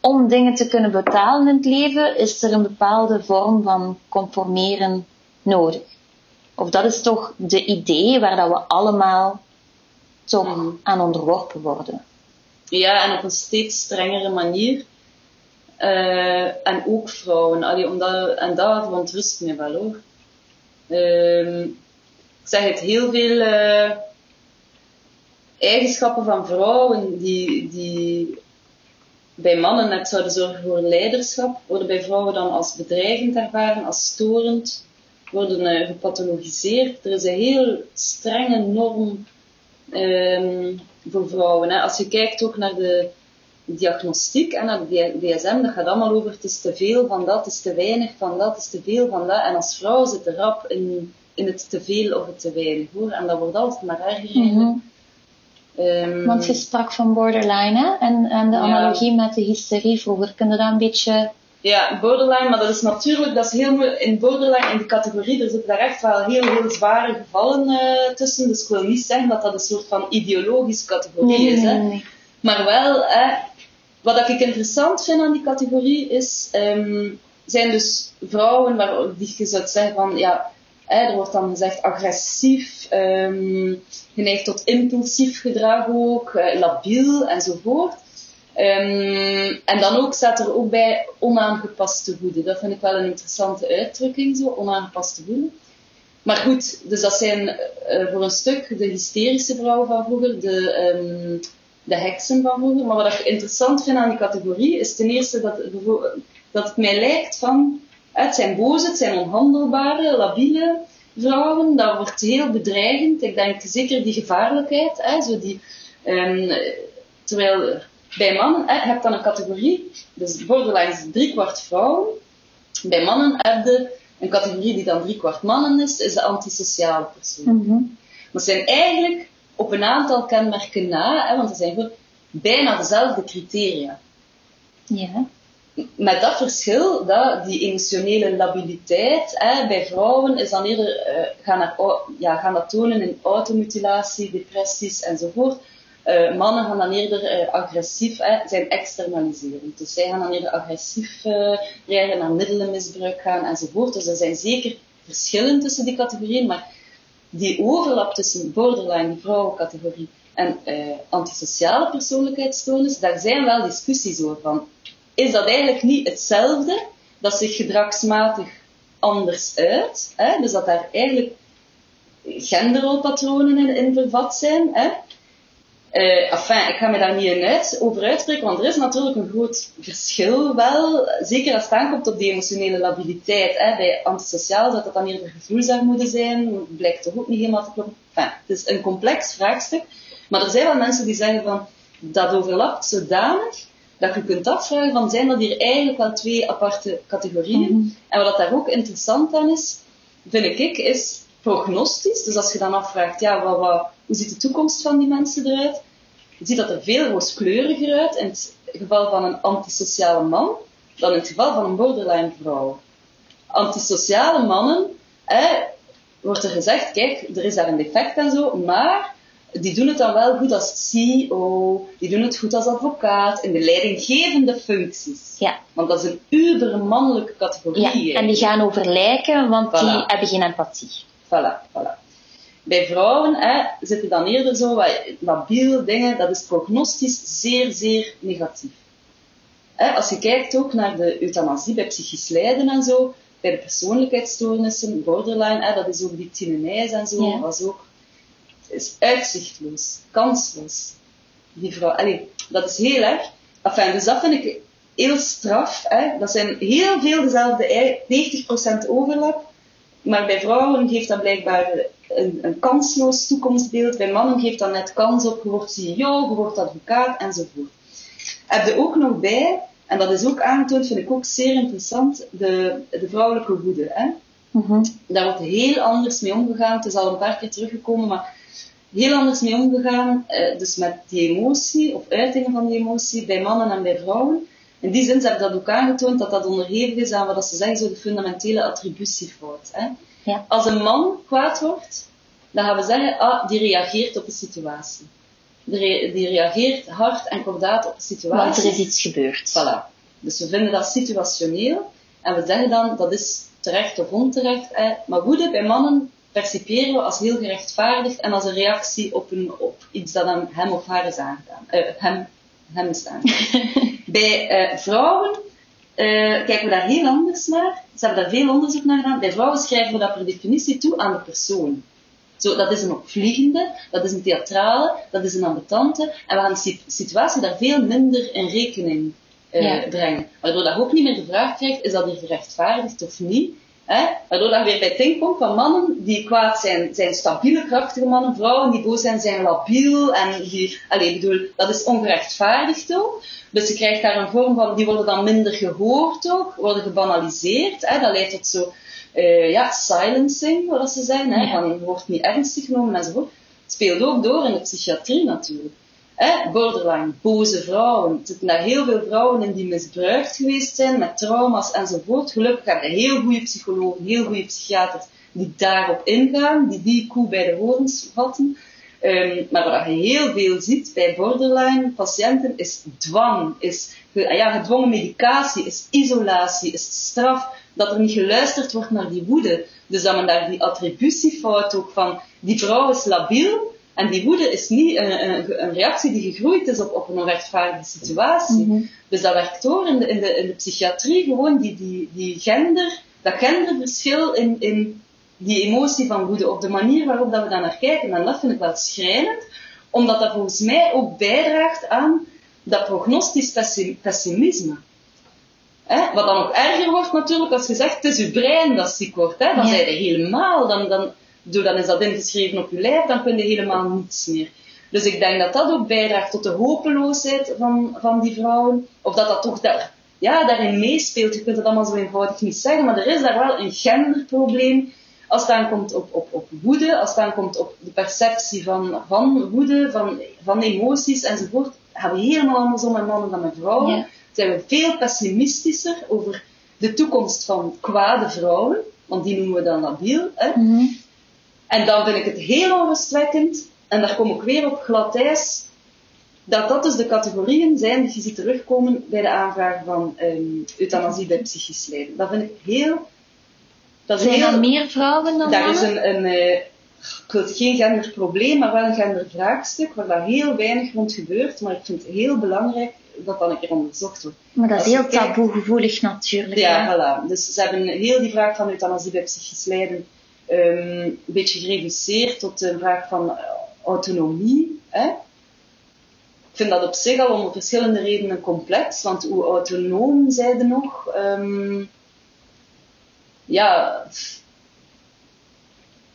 om dingen te kunnen betalen in het leven, is er een bepaalde vorm van conformeren nodig. Of dat is toch de idee waar dat we allemaal toch Mhm. aan onderworpen worden. Ja, en op een steeds strengere manier. Eh, en ook vrouwen. Allee, omdat, en dat verontrust me wel hoor. Ehm, ik zeg het, heel veel eh, eigenschappen van vrouwen die, die bij mannen net zouden zorgen voor leiderschap, worden bij vrouwen dan als bedreigend ervaren, als storend, worden eh, gepathologiseerd. Er is een heel strenge norm ehm, voor vrouwen. Hè. Als je kijkt ook naar de diagnostiek en naar de DSM, dat gaat allemaal over het is te veel van dat, het is te weinig van dat, het is te veel van dat. En als vrouw zit er rap in, in het te veel of het te weinig hoor. En dat wordt altijd maar erger eigenlijk. Ehm, Want je sprak van borderline hè? En, en de Ja. analogie met de hysterie vroeger. Kun je dat een beetje... Ja, borderline, maar dat is natuurlijk, dat is heel in borderline, in die categorie, er zitten daar echt wel heel, heel zware gevallen eh, tussen. Dus ik wil niet zeggen dat dat een soort van ideologische categorie is. Hè. nee. Maar wel, hè, wat ik interessant vind aan die categorie is, ehm, zijn dus vrouwen waar die je zou zeggen van, ja, er wordt dan gezegd agressief, ehm geneigd tot impulsief gedrag ook, eh, labiel enzovoort. Ehm, en dan ook staat er ook bij onaangepaste woede. Dat vind ik wel een interessante uitdrukking, zo, onaangepaste woede. Maar goed, dus dat zijn eh, voor een stuk de hysterische vrouwen van vroeger, de, de heksen van vroeger. Maar wat ik interessant vind aan die categorie is ten eerste dat, dat het mij lijkt van, het zijn boze, het zijn onhandelbare, labiele vrouwen. Dat wordt heel bedreigend. Ik denk zeker die gevaarlijkheid, hè, zo die, ehm, terwijl bij mannen hè, je dan een categorie, dus borderline is driekwart vrouwen. Bij mannen heb je een categorie die dan driekwart mannen is, is de antisociale persoon. Mhm. Maar zijn eigenlijk op een aantal kenmerken na, hè, want er zijn gewoon bijna dezelfde criteria. Ja. Met dat verschil dat die emotionele labiliteit hè, bij vrouwen is dan eerder, eh, gaan, au- ja, gaan dat tonen in automutilatie, depressies enzovoort. Eh, mannen gaan dan eerder eh, agressief, hè, zijn externaliserend. Dus zij gaan dan eerder agressief reageren, naar middelenmisbruik gaan enzovoort. Dus er zijn zeker verschillen tussen die categorieën, maar die overlap tussen borderline, vrouwencategorie, en eh, antisociale persoonlijkheidsstoornis, daar zijn wel discussies over. Van, is dat eigenlijk niet hetzelfde, dat zich gedragsmatig anders uit? Hè? Dus dat daar eigenlijk genderrolpatronen in, in vervat zijn. Hè? Enfin, ik ga me daar niet in uit, over uitspreken, want er is natuurlijk een groot verschil wel, zeker als het aankomt op die emotionele labiliteit. Hè. Bij antisociaal zou dat dan eerder gevoelsarmoede zijn, blijkt toch ook niet helemaal te kloppen. Enfin, het is een complex vraagstuk, maar er zijn wel mensen die zeggen van, dat overlapt zodanig, dat je kunt afvragen van, zijn dat hier eigenlijk wel twee aparte categorieën? En wat daar ook interessant aan is, vind ik, is prognostisch. Dus als je dan afvraagt, ja, wat, wat, hoe ziet de toekomst van die mensen eruit? Je ziet dat er veel rooskleuriger uit in het geval van een antisociale man dan in het geval van een borderline vrouw. Antisociale mannen, hè, wordt er gezegd, kijk, er is daar een defect en zo, maar die doen het dan wel goed als CEO, die doen het goed als advocaat, in de leidinggevende functies. Ja. Want dat is een ubermannelijke categorie. ja. En die gaan over lijken, want die hebben geen empathie. Voilà, voilà. Bij vrouwen hè, zitten dan eerder zo wat labiel dingen, dat is prognostisch zeer, zeer negatief. Hè, als je kijkt ook naar de euthanasie bij psychisch lijden en zo, bij de persoonlijkheidsstoornissen, borderline, hè, dat is ook die tienerij en zo, Ja. was ook, is uitzichtloos, kansloos. Die vrouw, allee, dat is heel erg. Enfin, dus dat vind ik heel straf. Hè. Dat zijn heel veel dezelfde, ei- 90% overlap, Maar bij vrouwen geeft dat blijkbaar een, een kansloos toekomstbeeld. Bij mannen geeft dat net kans op, je wordt CEO, je wordt advocaat enzovoort. Heb je ook nog bij, en dat is ook aangetoond, vind ik ook zeer interessant, de, de vrouwelijke woede. Hè? Daar wordt heel anders mee omgegaan. Het is al een paar keer teruggekomen, maar heel anders mee omgegaan. eh, dus met die emotie, of uitingen van die emotie, bij mannen en bij vrouwen. In die zin ze hebben dat ook aangetoond dat dat onderhevig is aan wat ze zeggen, zo de fundamentele attributiefout. Hè? Ja. Als een man kwaad wordt, dan gaan we zeggen, ah, die reageert op de situatie. Die, re- die reageert hard en kordaat op de situatie. Want er is iets gebeurd. Voilà. Dus we vinden dat situationeel en we zeggen dan dat is terecht of onterecht. Hè. Maar woede bij mannen percipiëren we als heel gerechtvaardigd en als een reactie op, een, op iets dat aan hem of haar is aangedaan. Eh, hem, hem aangedaan. bij eh, vrouwen eh, kijken we daar heel anders naar. Ze hebben daar veel onderzoek naar gedaan. Bij vrouwen schrijven we dat per definitie toe aan de persoon. Zo, dat is een opvliegende, dat is een theatrale, dat is een ambetante. En we gaan de si- situatie daar veel minder in rekening eh, Ja. brengen. Waardoor dat je ook niet meer de vraag krijgt, is dat hier gerechtvaardigd of niet? Hè? Waardoor dat weer bij het ding komt van mannen die kwaad zijn, zijn stabiele, krachtige mannen. Vrouwen die boos zijn, zijn labiel. En die, allez, bedoel, dat is ongerechtvaardigd ook. Dus je krijgt daar een vorm van, die worden dan minder gehoord ook, worden gebanaliseerd. Hè? Dat leidt tot zo, eh, ja, silencing, wat ze zeggen. Hè? Van, je wordt niet ernstig genomen enzovoort. Het speelt ook door in de psychiatrie natuurlijk. Hè? Borderline, boze vrouwen. Er zitten daar heel veel vrouwen in die misbruikt geweest zijn, met trauma's enzovoort. Gelukkig hebben we heel goede psychologen, heel goede psychiaters die daarop ingaan, die die koe bij de horens vatten. Ehm, maar wat je heel veel ziet bij borderline patiënten is dwang, is ja, gedwongen medicatie, is isolatie, is straf, dat er niet geluisterd wordt naar die woede. Dus dat men daar die attributiefout ook van, die vrouw is labiel, en die woede is niet een, een, een reactie die gegroeid is op, op een onrechtvaardige situatie. Dus dat werkt door in de, in de, in de psychiatrie gewoon die, die, die gender, dat genderverschil in, in die emotie van woede, op de manier waarop dat we daar naar kijken. En dat vind ik wel schrijnend, omdat dat volgens mij ook bijdraagt aan dat prognostisch pessi- pessimisme. Hè? Wat dan nog erger wordt natuurlijk als je zegt, het is je brein dat ziek wordt. Hè? Dan Ja. zijn je helemaal, dan, dan, doe, dan is dat ingeschreven op je lijf, dan kun je helemaal niets meer. Dus ik denk dat dat ook bijdraagt tot de hopeloosheid van, van die vrouwen. Of dat dat toch daar, ja, daarin meespeelt. Je kunt het allemaal zo eenvoudig niet zeggen, maar er is daar wel een genderprobleem. Als het aankomt op, op, op woede, als het aankomt op de perceptie van, van woede, van, van emoties enzovoort, hebben we helemaal andersom met mannen dan met vrouwen. Ja. Zijn we veel pessimistischer over de toekomst van kwade vrouwen, want die noemen we dan labiel. Hè? En dan vind ik het heel onrustwekkend, en daar kom ik weer op glad ijs, dat dat dus de categorieën zijn die je ziet terugkomen bij de aanvraag van ehm, euthanasie bij psychisch lijden. Dat vind ik heel... Dat Zijn heel er meer vrouwen dan daar is een, een eh, ik wil het geen genderprobleem, maar wel een gendervraagstuk, waar daar heel weinig rond gebeurt. Maar ik vind het heel belangrijk dat dat een keer onderzocht wordt. Maar dat is heel taboegevoelig natuurlijk. Ja, hè. voilà. Dus ze hebben heel die vraag van euthanasie bij psychisch lijden ehm, een beetje gereduceerd tot een vraag van eh, autonomie. Hè? Ik vind dat op zich al om verschillende redenen complex, want hoe autonoom zijde nog? Ehm, ja,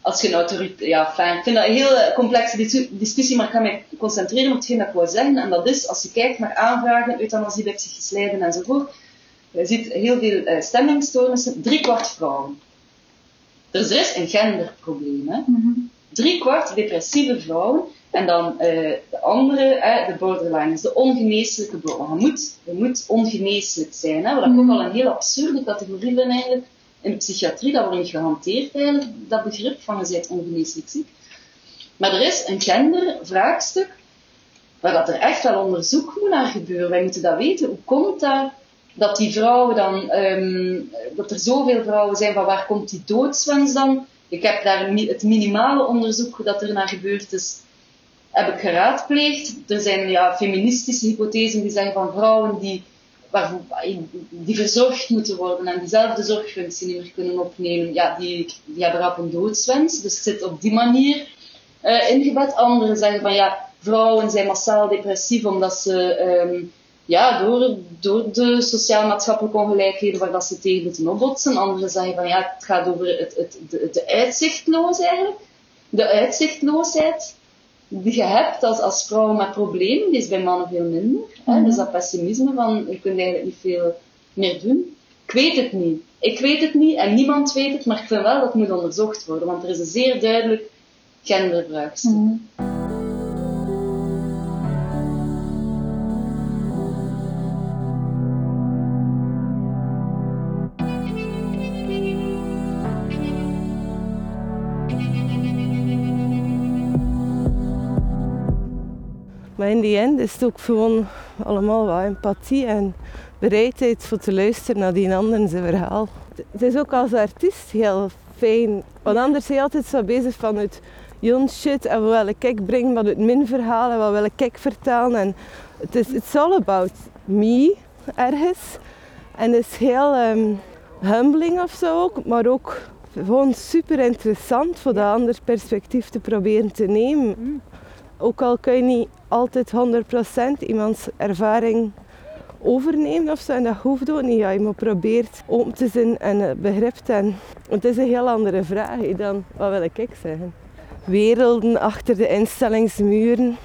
als je een autoriteit... Ja, fijn. Ik vind dat een heel complexe dis- discussie, maar ik ga mij concentreren op hetgeen dat ik wil zeggen. En dat is, als je kijkt naar aanvragen, euthanasie bij psychisch enzovoort, je ziet heel veel eh, stemmingstoornissen, drie kwart vrouwen. Dus er is een genderprobleem. Hè? Drie kwart depressieve vrouwen. En dan eh, de andere, de borderline, is de ongeneeslijke borderline. Je moet, je moet ongeneeslijk zijn. Hè? Wat ik ook al een heel absurde categorie vind eigenlijk. In de psychiatrie, dat wordt niet gehanteerd eigenlijk, dat begrip van je bent ongeneeslijk ziek. Maar er is een gendervraagstuk waar dat er echt wel onderzoek moet naar gebeuren. Wij moeten dat weten. Hoe komt dat dat die vrouwen dan, ehm, dat er zoveel vrouwen zijn, van waar komt die doodswens dan? Ik heb daar het minimale onderzoek dat er naar gebeurd is, heb ik geraadpleegd. Er zijn ja, feministische hypothesen die zeggen van vrouwen die, die verzorgd moeten worden en diezelfde zorgfunctie niet meer kunnen opnemen, ja, die, die hebben rap een doodswens. Dus het zit op die manier eh, ingebed. Anderen zeggen van ja, vrouwen zijn massaal depressief omdat ze ehm, ja, door, door de sociaal-maatschappelijke ongelijkheden waar dat ze tegen moeten opbotsen. Anderen zeggen van ja, het gaat over het, het, de, de uitzichtloos eigenlijk. De uitzichtloosheid die je hebt als, als vrouw met problemen, die is bij mannen veel minder. Hè? Dus dat pessimisme van je kunt eigenlijk niet veel meer doen. Ik weet het niet. Ik weet het niet en niemand weet het, maar ik vind wel dat het moet onderzocht worden, want er is een zeer duidelijk gendervraagstuk. Maar in die end is het ook gewoon allemaal wat empathie en bereidheid voor te luisteren naar die ander zijn verhaal. Het is ook als artiest heel fijn, want anders ben je altijd zo bezig vanuit jon shit en wat wil ik brengen vanuit mijn verhaal en wat wil ik vertellen. En het is it's all about me ergens. En het is heel ehm, humbling of zo ook, maar ook gewoon super interessant voor dat ander perspectief te proberen te nemen. Ook al kun je niet altijd 100% iemands ervaring overnemen of zo, en dat hoeft ook niet. Ja, je moet probeert open te zijn en eh, begrip te hebben. Het is een heel andere vraag dan wat wil ik zeggen. Werelden achter de instellingsmuren,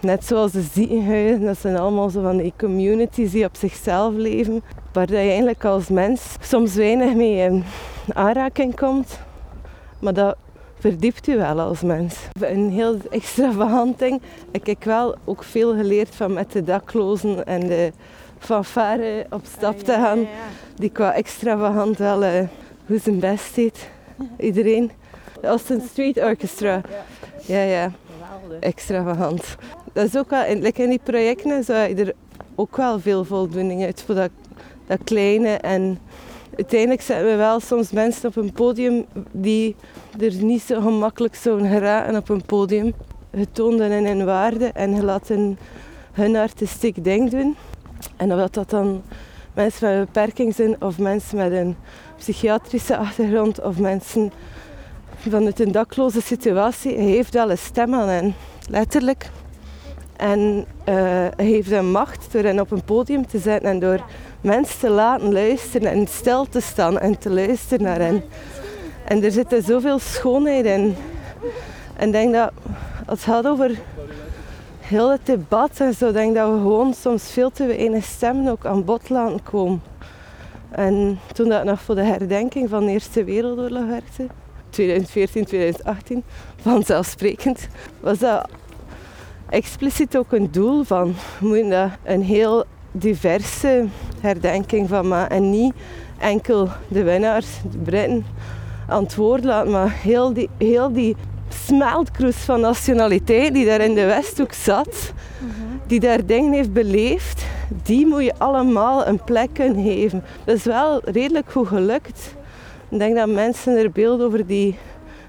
net zoals de ziekenhuizen, dat zijn allemaal zo van die communities die op zichzelf leven, waar je eigenlijk als mens soms weinig mee in aanraking komt. Maar dat verdiept u wel als mens. Een heel extravagant ding. Ik heb wel ook veel geleerd van met de daklozen en de fanfare op stap te gaan. Die qua extravagant wel uh, hoe zijn best deed. Iedereen. De Austin Street Orchestra. Ja, ja. Extravagant. Dat is ook wel, in, like in die projecten zou je er ook wel veel voldoening uit voor dat, dat kleine en uiteindelijk zetten we wel soms mensen op een podium die er niet zo gemakkelijk zouden geraken op een podium. Getoond in hun waarde en laat hun, artistiek ding doen. En of dat dan mensen met een beperking zijn of mensen met een psychiatrische achtergrond of mensen vanuit een dakloze situatie, heeft wel een stem aan hen, letterlijk. En uh, heeft een macht door hen op een podium te zetten en door mensen te laten luisteren en stil te staan en te luisteren naar hen. En er zit zoveel schoonheid in. En ik denk dat als het gaat over heel het debat en zo, denk dat we gewoon soms veel te weinig stemmen ook aan bod laten komen. En toen dat nog voor de herdenking van de Eerste Wereldoorlog werkte, 2014, 2018, vanzelfsprekend, was dat expliciet ook een doel van. We dat een heel diverse herdenking van maken. En niet enkel de winnaars, de Britten, aan het woord laten, maar heel die, heel die smeltkroes van nationaliteit die daar in de Westhoek zat, die daar dingen heeft beleefd, die moet je allemaal een plek kunnen geven. Dat is wel redelijk goed gelukt. Ik denk dat mensen er beeld over die,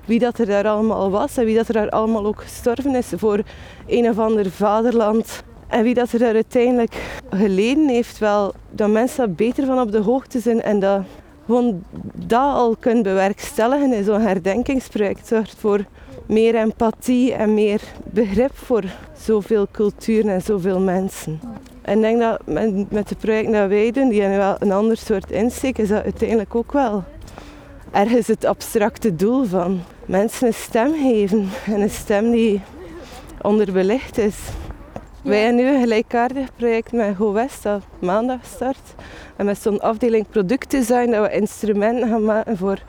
wie dat er daar allemaal was en wie dat er daar allemaal ook gestorven is voor een of ander vaderland. En wie dat er uiteindelijk geleden heeft, wel, dat mensen daar beter van op de hoogte zijn en dat gewoon dat al kunnen bewerkstelligen in zo'n herdenkingsproject zorgt voor meer empathie en meer begrip voor zoveel culturen en zoveel mensen. En ik denk dat met, de projecten die wij doen, die wel een ander soort insteek, is dat uiteindelijk ook wel ergens het abstracte doel van mensen een stem geven. En een stem die onderbelicht is. Wij hebben nu een gelijkaardig project met GoWest dat maandag start. En met zo'n afdeling productdesign dat we instrumenten gaan maken voor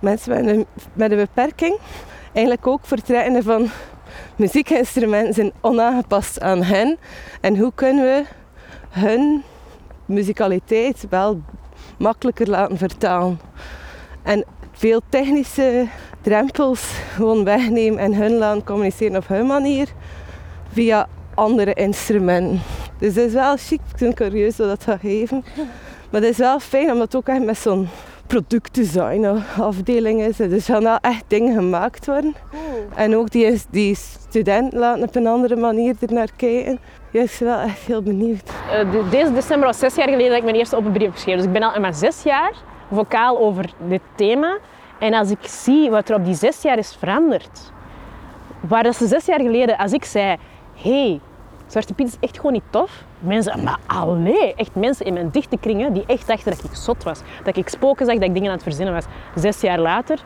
mensen met een, met een beperking. Eigenlijk ook vertrekken van muziekinstrumenten zijn onaangepast aan hen. En hoe kunnen we hun muzikaliteit wel makkelijker laten vertalen. En veel technische drempels gewoon wegnemen en hun laten communiceren op hun manier via andere instrumenten. Dus het is wel chic, ik ben curieus wat dat gaat geven. Maar het is wel fijn omdat het ook echt met zo'n productdesign afdeling is. Dus er gaan wel echt dingen gemaakt worden. En ook die, die studenten laten op een andere manier er naar kijken. Ja, ik ben wel echt heel benieuwd. Uh, deze december was zes jaar geleden dat ik mijn eerste open brief geschreven. Dus ik ben al in mijn zes jaar vocaal over dit thema. En als ik zie wat er op die zes jaar is veranderd. Waar dat ze zes jaar geleden, als ik zei, hey, Zwarte Piet is echt gewoon niet tof. Mensen, maar allee, echt mensen in mijn dichte kringen die echt dachten dat ik zot was. Dat ik spoken zag, dat ik dingen aan het verzinnen was. Zes jaar later,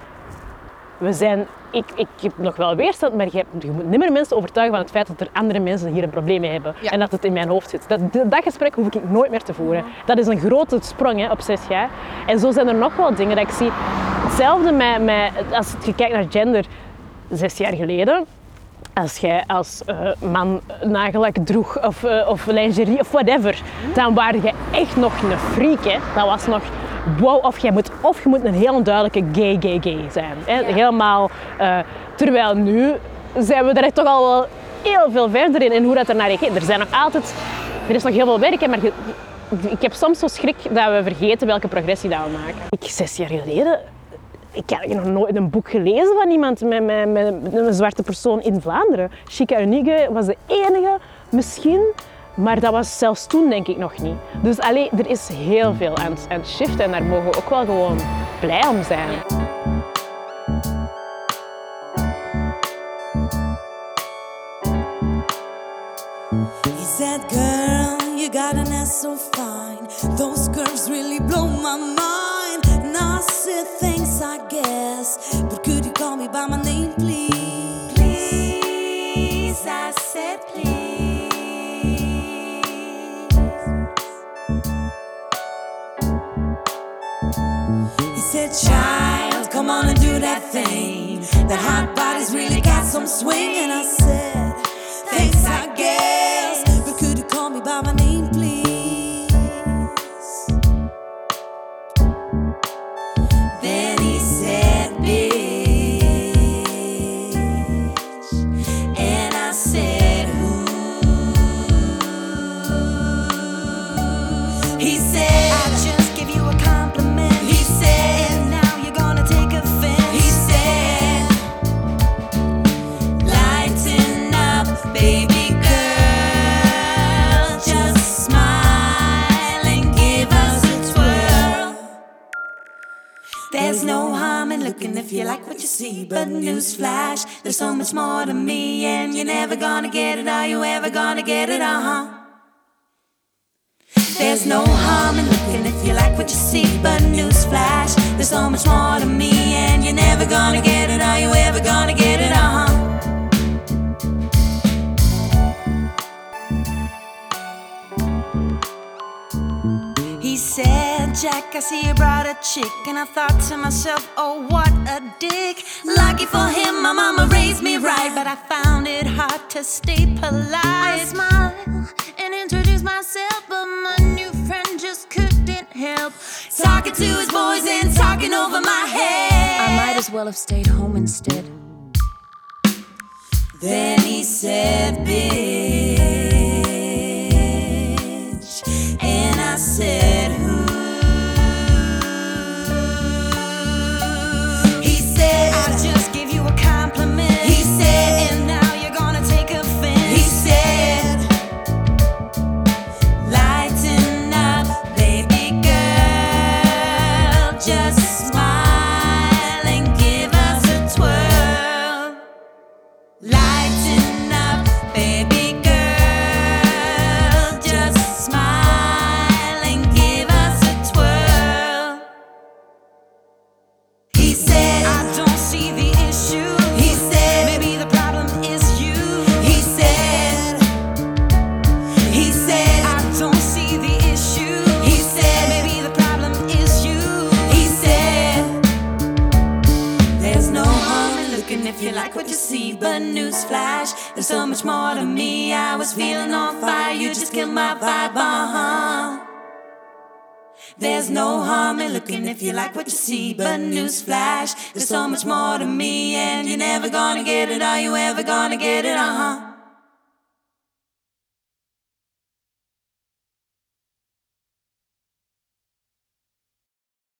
we zijn, ik, ik heb nog wel weerstand, maar je, je moet niet meer mensen overtuigen van het feit dat er andere mensen hier een probleem mee hebben. En dat het in mijn hoofd zit. Dat, dat gesprek hoef ik nooit meer te voeren. Dat is een grote sprong hè, op zes jaar. En zo zijn er nog wel dingen dat ik zie. Hetzelfde met, met als je kijkt naar gender, zes jaar geleden als jij als eh, man nagelak droeg of, eh, of lingerie of whatever, dan waren je echt nog een freak. Hè? Dat was nog wow, of, jij moet, of je moet een heel duidelijke gay, gay, gay zijn. Hè? Helemaal, eh, terwijl nu zijn we er toch al wel heel veel verder in, in hoe dat er naar reageert. Er zijn nog altijd, er is nog heel veel werk, hè, maar je- ik heb soms zo schrik dat we vergeten welke progressie dat we maken. Ik, zes jaar geleden ik heb nog nooit een boek gelezen van iemand met, met, een zwarte persoon in Vlaanderen. Chica Unique was de enige, misschien, maar dat was zelfs toen denk ik nog niet. Dus allee, er is heel veel aan, aan het shiften en daar mogen we ook wel gewoon blij om zijn. Those curves really blow my mind. Guess. But could you call me by my name, please? Please, I said, Please. He said, Child, come on and do that thing. That hot body's really got some swing. And I said, There's no harm in looking if you like what you see. But newsflash, there's so much more to me, and you're never gonna get it. Are you ever gonna get it? Uh huh. There's no harm in looking if you like what you see, but newsflash, there's so much more to me, and you're never gonna get it. Are you ever gonna get it? Uh huh. Jack, I see you brought a chick. And I thought to myself, oh, what a dick. Lucky for him, my mama raised me right. But I found it hard to stay polite. I smile and introduce myself, but my new friend just couldn't help. Talking to his boys and talking over my head. I might as well have stayed home instead. Then he said, bitch. And I said, There's no harm in looking if you like what you see. But newsflash, there's so much more to me. And you're never gonna get it. Are you ever gonna get it? Uh huh.